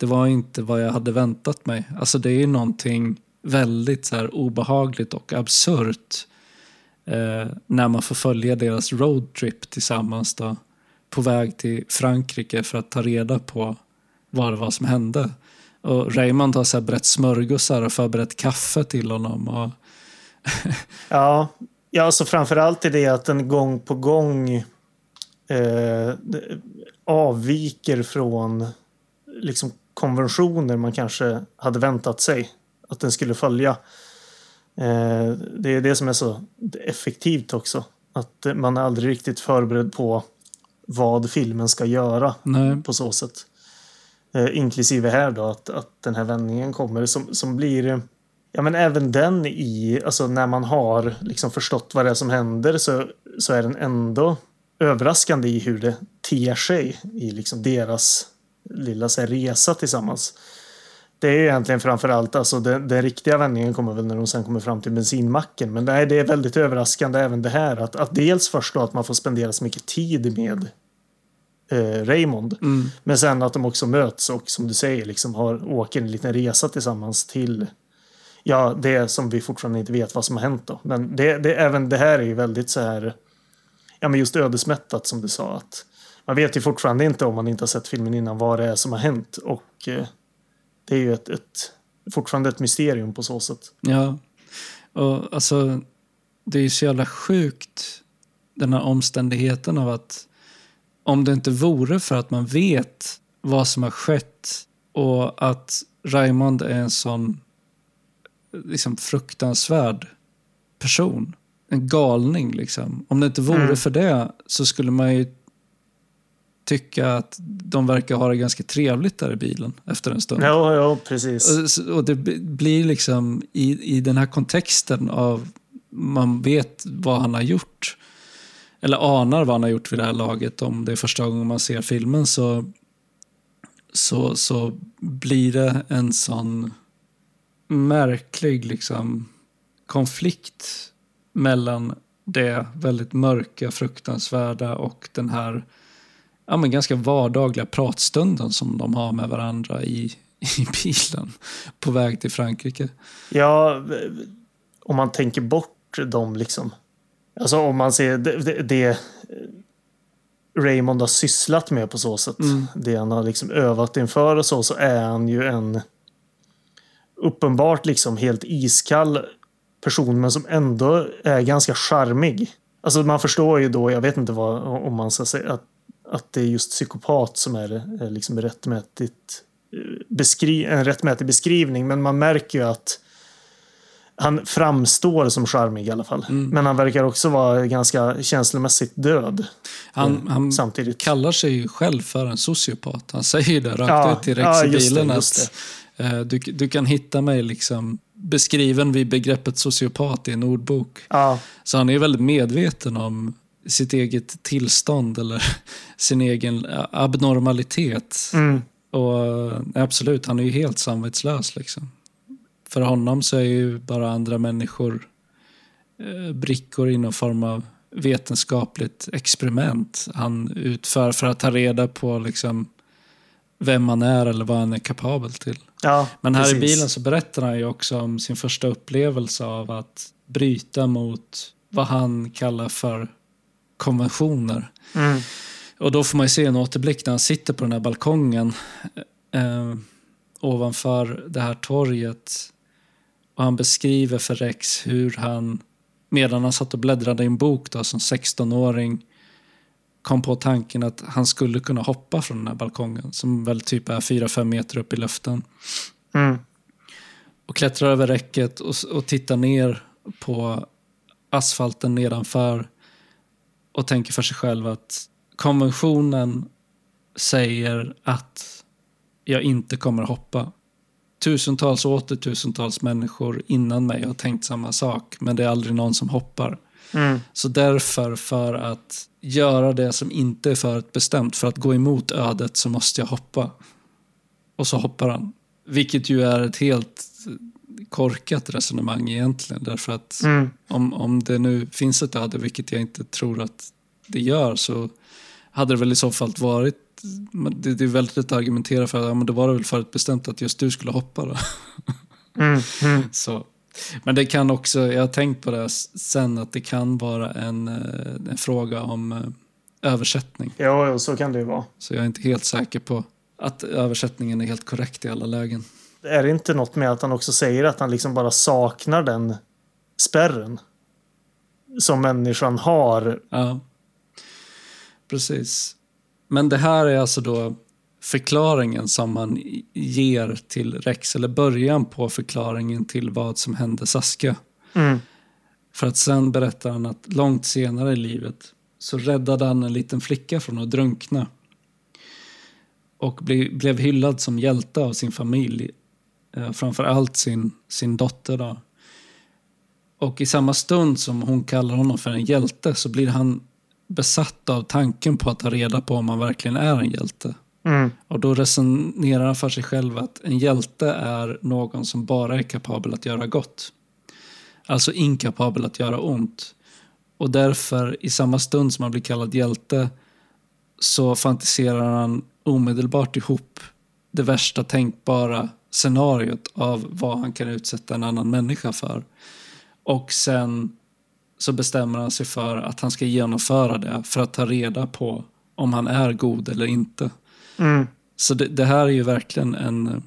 det var inte vad jag hade väntat mig. Alltså det är ju någonting väldigt så här obehagligt och absurt eh, när man får följa deras roadtrip tillsammans då, på väg till Frankrike för att ta reda på vad det var som hände. Och Raymond har så här brett smörgåsar och förberett kaffe till honom. Och, [LAUGHS] Ja, ja alltså framförallt är det att den gång på gång eh, avviker från liksom konventioner man kanske hade väntat sig att den skulle följa. Eh, det är det som är så effektivt också. Att man är aldrig riktigt förberedd på vad filmen ska göra nej, på så sätt. Eh, inklusive här då att, att den här vändningen kommer som, som blir Ja men även den i, alltså när man har liksom förstått vad det är som händer så, så är den ändå överraskande i hur det ter sig i liksom deras lilla så här, resa tillsammans. Det är egentligen framförallt, alltså den, den riktiga vändningen kommer väl när de sen kommer fram till bensinmacken. Men nej, det är väldigt överraskande även det här. Att, att dels då att man får spendera så mycket tid med eh, Raymond. mm, Men sen att de också möts och som du säger liksom har, åker en liten resa tillsammans till ja, det som vi fortfarande inte vet vad som har hänt då. Men det, det, även det här är ju väldigt så här ja, men just ödesmättat som du sa. att Man vet ju fortfarande inte om man inte har sett filmen innan vad det är som har hänt. Och eh, det är ju ett, ett, fortfarande ett mysterium på så sätt. ja. Och alltså, det är ju så jävla sjukt den här omständigheten av att om det inte vore för att man vet vad som har skett och att Raymond är en sån liksom, fruktansvärd person. En galning liksom. Om det inte vore Mm. för det så skulle man ju tycka att de verkar ha det ganska trevligt där i bilen efter en stund. Ja, ja, precis. Och, och det blir liksom i, i den här kontexten av man vet vad han har gjort. Eller anar vad han har gjort vid det här laget. Om det är första gången man ser filmen så, så, så blir det en sån märklig liksom, konflikt mellan det väldigt mörka, fruktansvärda och den här ja, men ganska vardagliga pratstunden som de har med varandra i, [LAUGHS] i bilen på väg till Frankrike. Ja, om man tänker bort dem liksom. Alltså om man ser det, det, Raymond har sysslat med på så sätt. Det han har liksom övat inför och så, så är han ju en uppenbart liksom helt iskall person men som ändå är ganska charmig. Alltså man förstår ju då, jag vet inte vad, om man ska säga att, att det är just psykopat som är, är liksom rättmätigt eh, beskri en rättmätig beskrivning men man märker ju att han framstår som charmig i alla fall. Men han verkar också vara ganska känslomässigt död. Han, han Samtidigt. kallar sig ju själv för en sociopat. Han säger det rakt Ja, ut Rex ja, i det, bilen. just att eh, du, du kan hitta mig liksom beskriven vid begreppet sociopat i en ordbok. Ja, Så han är väldigt medveten om sitt eget tillstånd eller [LAUGHS] sin egen abnormalitet. mm, Och absolut, han är ju helt samvetslös. Liksom. För honom så är ju bara andra människor brickor i någon form av vetenskapligt experiment han utför för att ta reda på liksom, vem han är eller vad han är kapabel till. ja Men här i precis. bilen så berättar han ju också om sin första upplevelse av att bryta mot vad han kallar för konventioner. Mm, Och då får man ju se en återblick när han sitter på den här balkongen eh, ovanför det här torget. Och han beskriver för Rex hur han, medan han satt och bläddrade i en bok då, som 16-åring, kom på tanken att han skulle kunna hoppa från den här balkongen, som väl typ är 4-5 meter upp i luften. mm, Och klättrar över räcket och, och tittar ner på asfalten nedanför och tänker för sig själv att konventionen säger att jag inte kommer hoppa. Tusentals och åter tusentals människor innan mig har tänkt samma sak, men det är aldrig någon som hoppar. mm, Så därför, för att göra det som inte är förutbestämt, för att gå emot ödet, så måste jag hoppa. Och så hoppar han. Vilket ju är ett helt korkat resonemang egentligen. Därför att mm. om, om det nu finns ett öde, vilket jag inte tror att det gör, så hade det väl i så fall varit det, det är väldigt lätt att argumentera för att ja, men det var väl förutbestämt att just du skulle hoppa då. Mm, mm. [LAUGHS] Så. Men det kan också, jag har tänkt på det sen, att det kan vara en, eh, en fråga om eh, översättning. Ja, ja, så kan det ju vara. Så jag är inte helt säker på att översättningen är helt korrekt i alla lägen. Är det inte något med att han också säger att han liksom bara saknar den spärren? Som människan har. Ja, precis. Men det här är alltså då förklaringen som man ger till Rex, eller början på förklaringen till vad som hände Saska. Mm, För att sen berättar han att långt senare i livet så räddade han en liten flicka från att drunkna. Och ble, blev hyllad som hjälte av sin familj. Eh, framför allt sin, sin dotter då. Och i samma stund som hon kallar honom för en hjälte så blir han besatt av tanken på att ta reda på om han verkligen är en hjälte. mm, Och då resonerar han för sig själv att en hjälte är någon som bara är kapabel att göra gott. Alltså inkapabel att göra ont. Och därför, i samma stund som han blir kallad hjälte, så fantiserar han omedelbart ihop det värsta tänkbara scenariot av vad han kan utsätta en annan människa för. Och sen så bestämmer han sig för att han ska genomföra det för att ta reda på om han är god eller inte. mm. Så det, det här är ju verkligen en,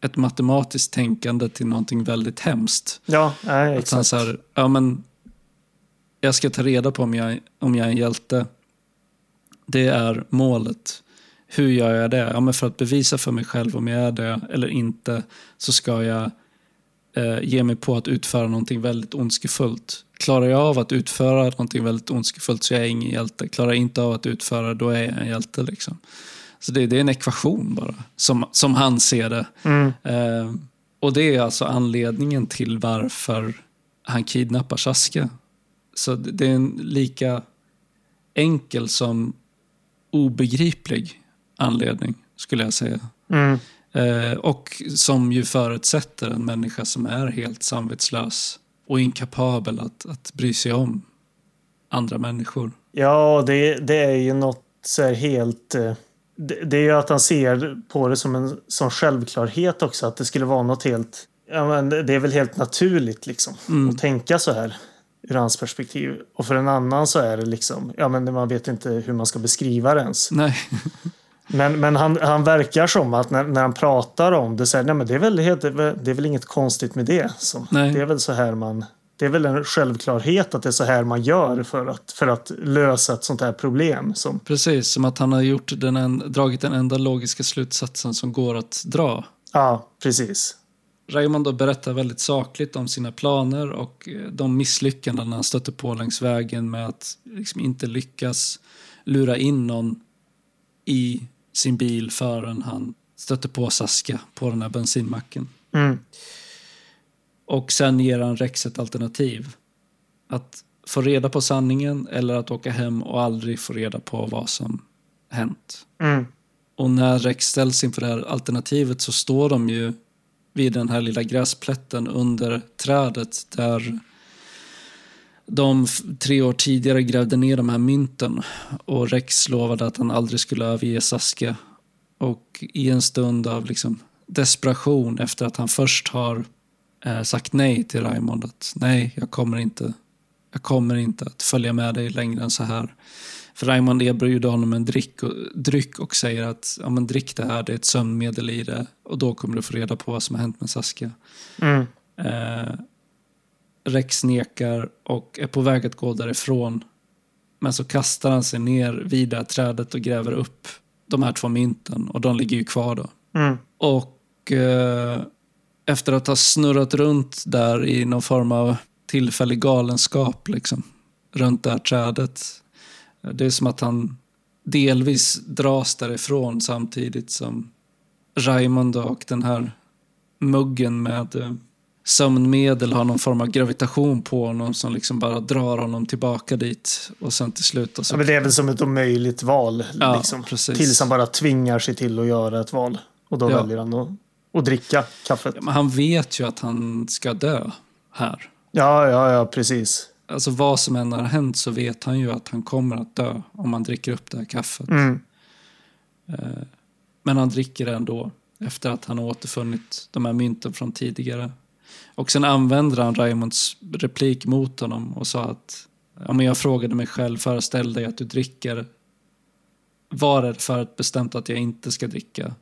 ett matematiskt tänkande till någonting väldigt hemskt. Ja, nej, Att han exakt. så här, ja men jag ska ta reda på om jag, om jag är en hjälte. Det är målet. Hur gör jag det? Ja, men för att bevisa för mig själv om jag är det eller inte så ska jag eh, ge mig på att utföra någonting väldigt ondskefullt. Klarar jag av att utföra någonting väldigt ondskefullt så är jag ingen hjälte. Klarar jag inte av att utföra då är jag en hjälte. Liksom. Så det, det är en ekvation bara, som, som han ser det. Mm, Eh, och det är alltså anledningen till varför han kidnappar Saska. Så det det är en lika enkel som obegriplig anledning, skulle jag säga. mm. Eh, och som ju förutsätter en människa som är helt samvetslös och inkapabel att, att bry sig om andra människor. Ja, det, det är ju något så här helt... eh, Det, är ju att han ser på det som en sån självklarhet också. Att det skulle vara något helt... Ja, men det är väl helt naturligt liksom. Att tänka så här ur hans perspektiv. Och för en annan så är det liksom... Ja, men man vet inte hur man ska beskriva det ens. Nej, [LAUGHS] Men, men han, han verkar som att när, när han pratar om det så här, nej men det är väl, helt, det är väl inget konstigt med det. Så Nej. Det är väl så här man... Det är väl en självklarhet att det är så här man gör för att, för att lösa ett sånt här problem. Som, precis. Som att han har gjort den en, dragit den enda logiska slutsatsen som går att dra. ja, precis. Raymond berättar väldigt sakligt om sina planer och eh, de misslyckanden han stöter på längs vägen med att liksom inte lyckas lura in någon i sin bil förrän han stöter på Saska på den här bensinmacken. Mm. Och sen ger han Rex ett alternativ. Att få reda på sanningen eller att åka hem och aldrig få reda på vad som hänt. Mm. Och när Rex ställs inför det här alternativet så står de ju vid den här lilla gräsplätten under trädet där de tre år tidigare grävde ner de här mynten och Rex lovade att han aldrig skulle överge Saskia. Och i en stund av liksom desperation efter att han först har eh, sagt nej till Raymond att nej, jag kommer inte jag kommer inte att följa med dig längre än så här. För Raymond erbjuder honom en dryck och, dryck och säger att ja, men drick det här, det är ett sömnmedel i det och då kommer du få reda på vad som har hänt med Saskia. Mm. Eh, Rex nekar och är på väg att gå därifrån. Men så kastar han sig ner vid det här trädet och gräver upp de här två mynten och de ligger ju kvar då. Mm. Och eh, efter att ha snurrat runt där i någon form av tillfällig galenskap liksom, runt det här trädet. Det är som att han delvis dras därifrån samtidigt som Raymond och den här muggen med eh, sömnmedel har någon form av gravitation på honom som liksom bara drar honom tillbaka dit. Och sen till slut... Och så Ja, men det är väl som ett omöjligt val. Ja, liksom. precis. Tills han bara tvingar sig till att göra ett val. Och då Ja. väljer han att, att dricka kaffet. Ja, men han vet ju att han ska dö här. Ja, ja, ja, precis. Alltså vad som än har hänt så vet han ju att han kommer att dö om han dricker upp det här kaffet. Mm. Men han dricker det ändå efter att han har återfunnit de här mynten från tidigare. Och sen använder han Raymonds replik mot honom och sa att ja, men jag frågade mig själv, föreställ dig att du dricker. Var det för att bestämt att jag inte ska dricka?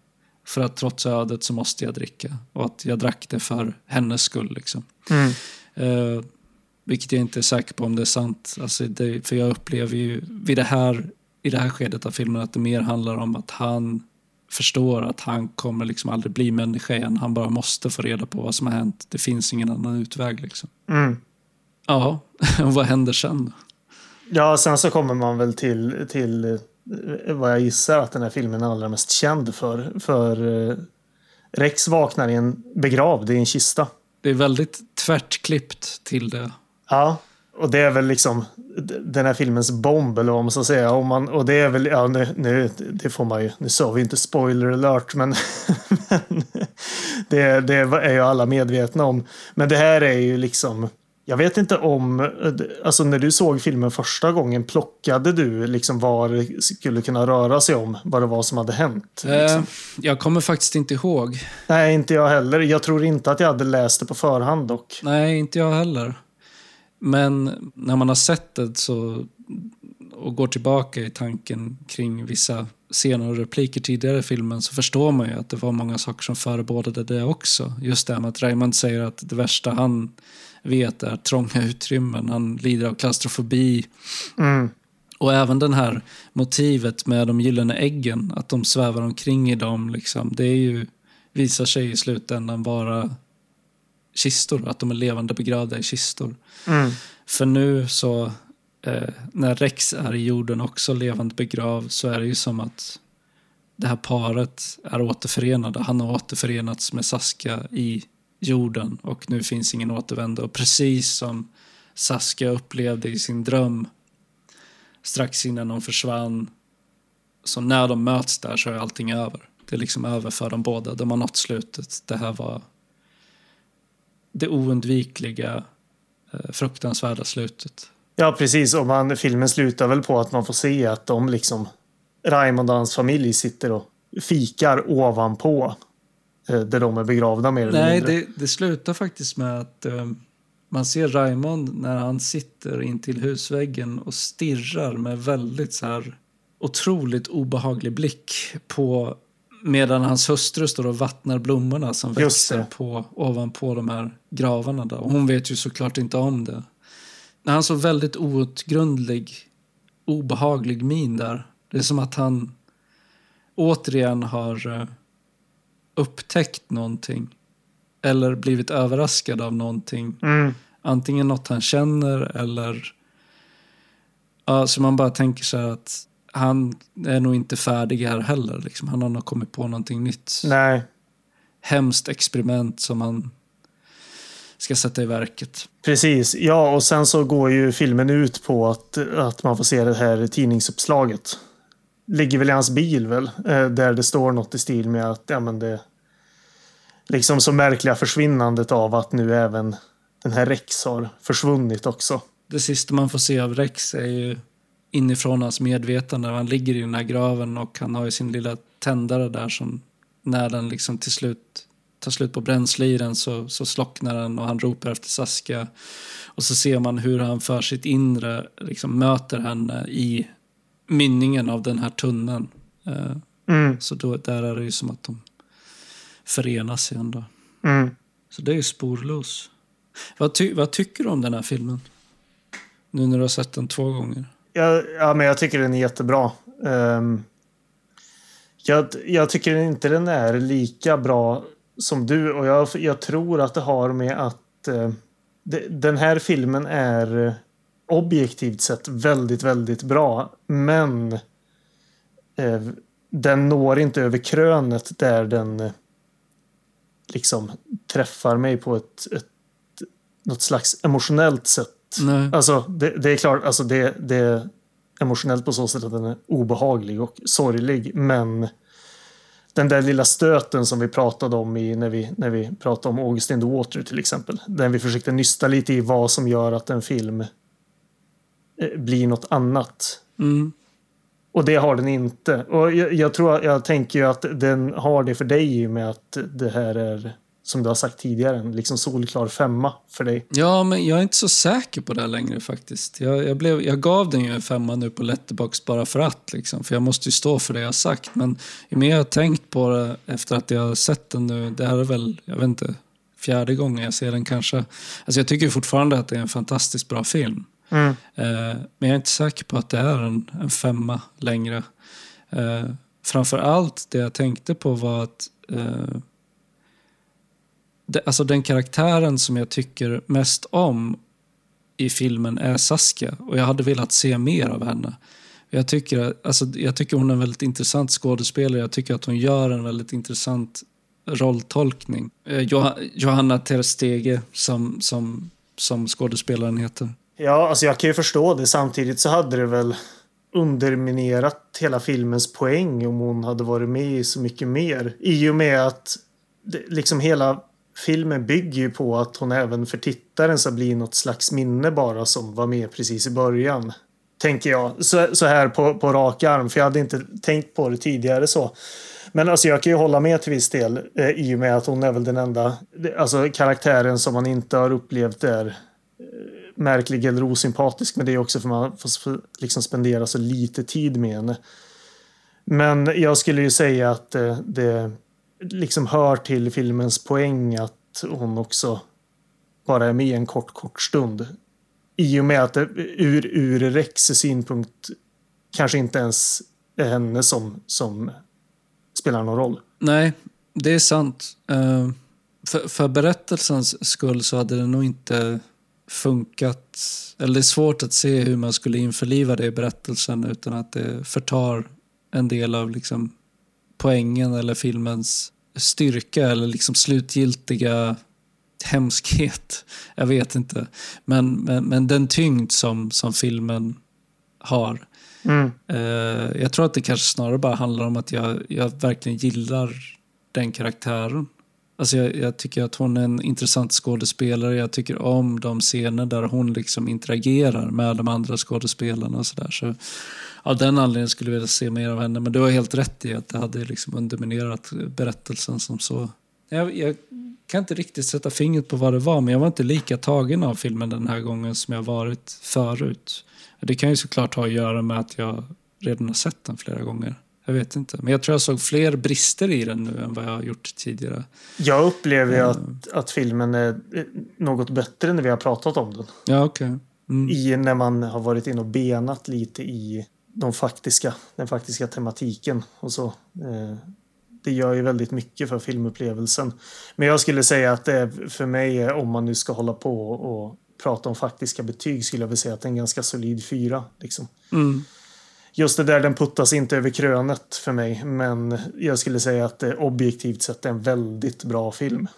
För att trots ödet så måste jag dricka. Och att jag drack det för hennes skull. Liksom. Mm. Eh, vilket jag inte är säker på om det är sant. Alltså det, för jag upplever ju vid det här, i det här skedet av filmen att det mer handlar om att han förstår att han kommer liksom aldrig bli människa igen. Han bara måste få reda på vad som har hänt. Det finns ingen annan utväg. Liksom. Mm. Ja, och [LAUGHS] vad händer sen? då? Ja, sen så kommer man väl till, till eh, vad jag gissar att den här filmen är allra mest känd för. För eh, Rex vaknar i en begravd i en kista. Det är väldigt tvärtklippt till det. Ja, och det är väl liksom den här filmens bomb eller vad man ska säga. Om man, och det är väl, ja nu, nu det får man ju, nu sa vi inte spoiler alert men, [LAUGHS] men det, det är ju alla medvetna om. Men det här är ju liksom, jag vet inte om, alltså när du såg filmen första gången, plockade du liksom vad det skulle kunna röra sig om? Vad det var som hade hänt? Eh, Liksom? jag kommer faktiskt inte ihåg. Nej, inte jag heller. Jag tror inte att jag hade läst det på förhand dock. Nej, inte jag heller. Men när man har sett det så, och går tillbaka i tanken kring vissa scener och repliker tidigare i filmen så förstår man ju att det var många saker som förebådade det också. Just det här med att Raymond säger att det värsta han vet är trånga utrymmen. Han lider av klaustrofobi. Mm. Och även den här motivet med de gyllene äggen, att de svävar omkring i dem, liksom, det är ju, visar sig i slutändan vara kistor, att de är levande begravda i kistor. Mm. För nu så, eh, när Rex är i jorden också levande begravd, så är det ju som att det här paret är återförenade. Han har återförenats med Saska i jorden och nu finns ingen återvändo. Och precis som Saska upplevde i sin dröm strax innan de försvann, så när de möts där så är allting över. det är liksom över för dem båda. De har nått slutet. Det här var det oundvikliga, eh, fruktansvärda slutet. Ja, precis. Och man, filmen slutar väl på att man får se att de liksom Raymond och hans familj sitter och fikar ovanpå eh, där de är begravda mer eller Nej, mindre. det, det slutar faktiskt med att eh, man ser Raymond när han sitter in till husväggen och stirrar med väldigt så här otroligt obehaglig blick på medan hans hustru står och vattnar blommorna som växer på, ovanpå de här gravarna. Då. Och hon vet ju såklart inte om det. När han så väldigt outgrundlig, obehaglig min där. Det är som att han återigen har eh, upptäckt någonting. Eller blivit överraskad av någonting. Mm. Antingen något han känner eller... Ja, så man bara tänker så här att han är nog inte färdig här heller. Liksom. Han har nog kommit på någonting nytt. Nej, Hemskt experiment som han ska sätta i verket. precis. Ja, och sen så går ju filmen ut på att, att man får se det här tidningsuppslaget. Ligger väl i hans bil väl, eh, där det står något i stil med att ja, men det liksom så märkliga försvinnandet av att nu även den här Rex har försvunnit också. Det sista man får se av Rex är ju inifrån hans medvetande. Han ligger i den här graven och han har ju sin lilla tändare där som när den liksom till slut tar slut på bränsle i den så, så slocknar den och han ropar efter Saskia. Och så ser man hur han för sitt inre liksom möter henne i mynningen av den här tunneln. Eh, Mm, Så då, där är det ju som att de förenas igen då. mm. Så det är ju sporlos. Vad, ty, vad tycker du om den här filmen? Nu när du har sett den två gånger. Ja, ja, men jag tycker den är jättebra. Um, jag, jag tycker inte den är lika bra som du och jag, jag tror att det har med att uh, det, den här filmen är eh, objektivt sett väldigt, väldigt bra. Men uh, den når inte över krönet där den uh, liksom träffar mig på ett, ett något slags emotionellt sätt. Nej. Alltså, det, det är klart, alltså det, det är emotionellt på så sätt att den är obehaglig och sorglig. Men den där lilla stöten som vi pratade om i, när, vi, när vi pratade om August in the Water till exempel. Den vi försökte nysta lite i vad som gör att en film eh, blir något annat. Mm. Och det har den inte. Och jag, jag tror, jag tänker ju att den har det för dig i och med att det här är, som du har sagt tidigare, en liksom solklar femma för dig. Ja, men jag är inte så säker på det längre faktiskt. Jag, jag, blev, jag gav den ju en femma nu på Letterbox bara för att. Liksom, för jag måste ju stå för det jag har sagt. Men ju mer jag har tänkt på det efter att jag har sett den nu. Det här är väl, jag vet inte, fjärde gången jag ser den kanske. Alltså jag tycker fortfarande att det är en fantastiskt bra film. Mm. Eh, men jag är inte säker på att det är en, en femma längre. Eh, framför allt det jag tänkte på var att eh, alltså den karaktären som jag tycker mest om i filmen är Saskia och jag hade velat se mer av henne. Jag tycker, alltså, jag tycker hon är en väldigt intressant skådespelare. Jag tycker att hon gör en väldigt intressant rolltolkning. Eh, Joh Johanna Terstege som, som, som skådespelaren heter. Ja, alltså jag kan ju förstå det. Samtidigt så hade det väl underminerat hela filmens poäng om hon hade varit med i så mycket mer. I och med att det, liksom hela filmen bygger ju på att hon även för tittaren ska bli något slags minne bara som var med precis i början. Tänker jag. Så, så här på, på rak arm, för jag hade inte tänkt på det tidigare så. Men alltså jag kan ju hålla med till viss del eh, i och med att hon är väl den enda alltså karaktären som man inte har upplevt är eh, märklig eller osympatisk. Men det är också för man får liksom spendera så lite tid med henne. Men jag skulle ju säga att eh, det liksom hör till filmens poäng att hon också bara är med en kort, kort stund. I och med att det ur, ur Rex synpunkt kanske inte ens är henne som, som spelar någon roll. Nej, det är sant. Eh, för, för berättelsens skull så hade det nog inte funkat. Eller det är svårt att se hur man skulle införliva det i berättelsen utan att det förtar en del av liksom poängen eller filmens styrka eller liksom slutgiltiga hemskhet. [LAUGHS] Jag vet inte. Men, men, men den tyngd som, som filmen har Mm. Eh, jag tror att det kanske snarare bara handlar om att jag, jag verkligen gillar den karaktären. Alltså jag, jag tycker att hon är en intressant skådespelare. Jag tycker om de scener där hon liksom interagerar med de andra skådespelarna. Och så där. Så av den anledningen skulle jag vilja se mer av henne. Men du har helt rätt i att det hade liksom underminerat berättelsen som så. Jag, jag kan inte riktigt sätta fingret på vad det var, men jag var inte lika tagen av filmen den här gången som jag varit förut. Det kan ju såklart ha att göra med att jag redan har sett den flera gånger. Jag vet inte. Men jag tror jag såg fler brister i den nu än vad jag har gjort tidigare. Jag upplever ju att, att filmen är något bättre när vi har pratat om den. Ja, okej. Mm. I när man har varit in och benat lite i de faktiska, den faktiska tematiken och så. Eh, det gör ju väldigt mycket för filmupplevelsen. Men jag skulle säga att det är för mig, om man nu ska hålla på och prata om faktiska betyg, skulle jag vilja säga att det är en ganska solid fyra. Liksom. Mm. Just det där, den puttas inte över krönet för mig. Men jag skulle säga att det objektivt sett är en väldigt bra film.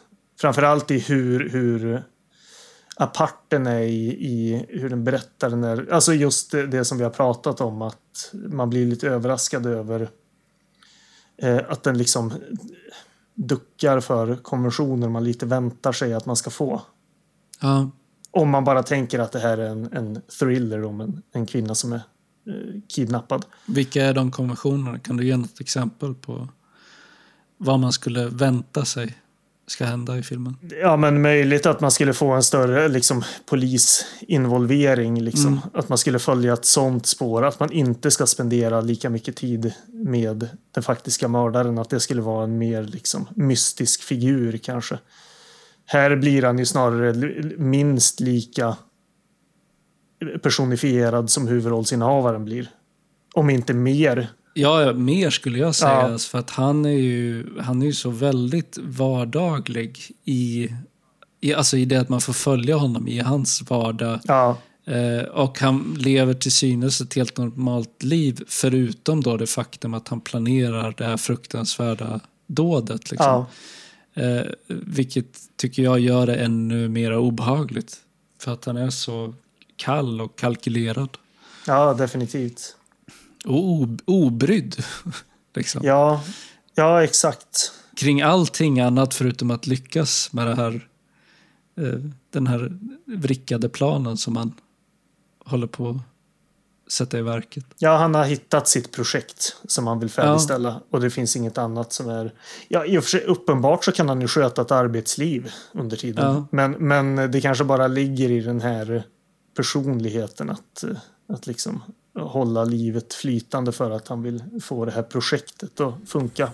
Framförallt i hur, hur apart den är i, i hur den berättar den är. Alltså just det, det som vi har pratat om att man blir lite överraskad över eh, att den liksom duckar för konventioner man lite väntar sig att man ska få. Ja. Om man bara tänker att det här är en, en thriller om en, en kvinna som är eh, kidnappad. Vilka är de konventionerna? Kan du ge något exempel på vad man skulle vänta sig ska hända i filmen? Ja, men möjligt att man skulle få en större liksom, polisinvolvering. Liksom. Mm. Att man skulle följa ett sånt spår. Att man inte ska spendera lika mycket tid med den faktiska mördaren. Att det skulle vara en mer liksom, mystisk figur kanske. Här blir han ju snarare minst lika personifierad som huvudrollsinnehavaren blir. Om inte mer. Ja, mer skulle jag säga. Ja. alltså, För att han är ju, han är ju så väldigt vardaglig i, i, alltså i det att man får följa honom i hans vardag. Ja, Eh, och han lever till synes ett helt normalt liv förutom då det faktum att han planerar det här fruktansvärda dådet. Liksom. ja. Eh, vilket tycker jag gör det ännu mer obehagligt. För att han är så kall och kalkylerad. ja definitivt. Och ob- obrydd. [LAUGHS] liksom. Ja, ja exakt. Kring allting annat förutom att lyckas med det här, eh, den här vrickade planen som han håller på att sätta i verket. Ja, han har hittat sitt projekt som han vill färdigställa och det finns inget annat som är... Ja, i och för sig uppenbart så kan han ju sköta ett arbetsliv under tiden. Ja. Men, men det kanske bara ligger i den här personligheten att, att liksom hålla livet flytande för att han vill få det här projektet att funka.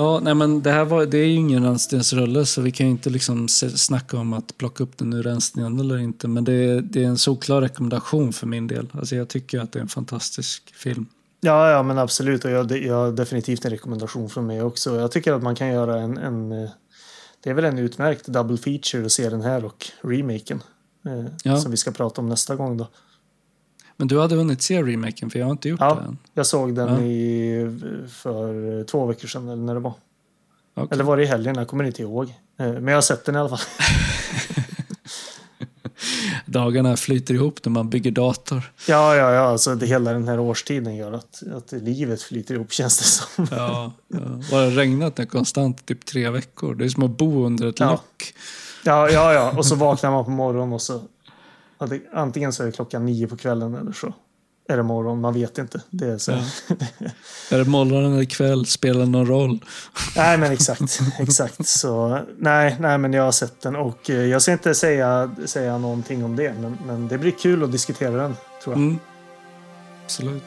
Ja, nej men det här var, det är ju ingen rännstensrulle så vi kan ju inte liksom snacka om att plocka upp den ur rännstenen eller inte. Men det är, det är en solklar rekommendation för min del. Alltså jag tycker att det är en fantastisk film. Ja, ja, men absolut. Och jag, jag har definitivt en rekommendation från mig också. Jag tycker att man kan göra en, en eh, det är väl en utmärkt double feature att se den här och remaken. Eh, Ja. Som vi ska prata om nästa gång då. Men du hade hunnit se remaken för jag har inte gjort Ja. det än. Jag såg den Ja. i, för två veckor sedan eller när det var. Okej. Eller var det i helgen? Jag kommer inte ihåg. Eh, Men jag har sett den i alla fall. [LAUGHS] Dagarna flyter ihop när man bygger dator. Ja, ja, ja. Alltså det, hela den här årstiden gör att, att livet flyter ihop [LAUGHS] känns det som. Ja, ja. Och det har regnat nu konstant typ tre veckor. Det är som att bo under ett Ja. lock. Ja, ja, ja. Och så vaknar man på morgonen och så... ja, Antingen så är det klockan nio på kvällen eller så är det morgon. Man vet inte. Det är så. Ja. Är det morgon eller kväll? Spelar det någon roll? Nej, men exakt. Exakt. Så, nej, nej, men jag har sett den och eh, jag ska inte säga, säga någonting om det. Men, men det blir kul att diskutera den, tror jag. Mm. Absolut.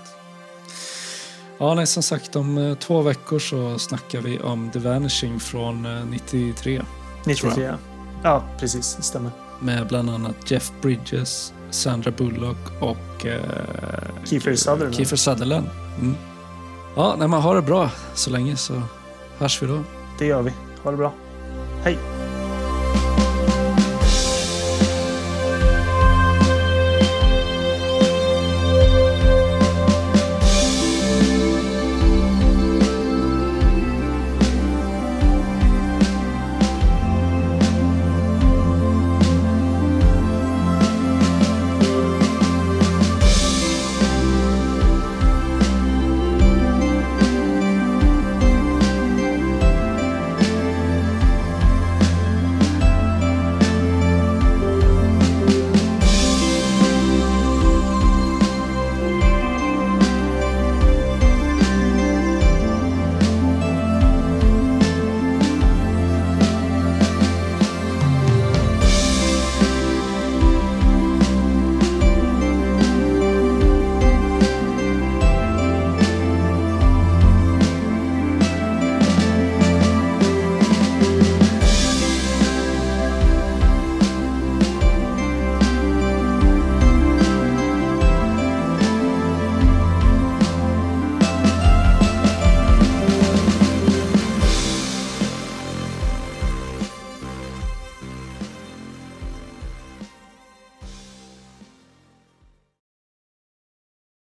Ja, nej, som sagt, om eh, två veckor så snackar vi om The Vanishing från eh, 93. 93. Ja, precis. Det stämmer. Med bland annat Jeff Bridges, Sandra Bullock och eh, Kiefer Sutherland. Kiefer Sutherland. Mm. Ja, nej, man har det bra så länge så hörs vi då. Det gör vi. Ha det bra. Hej!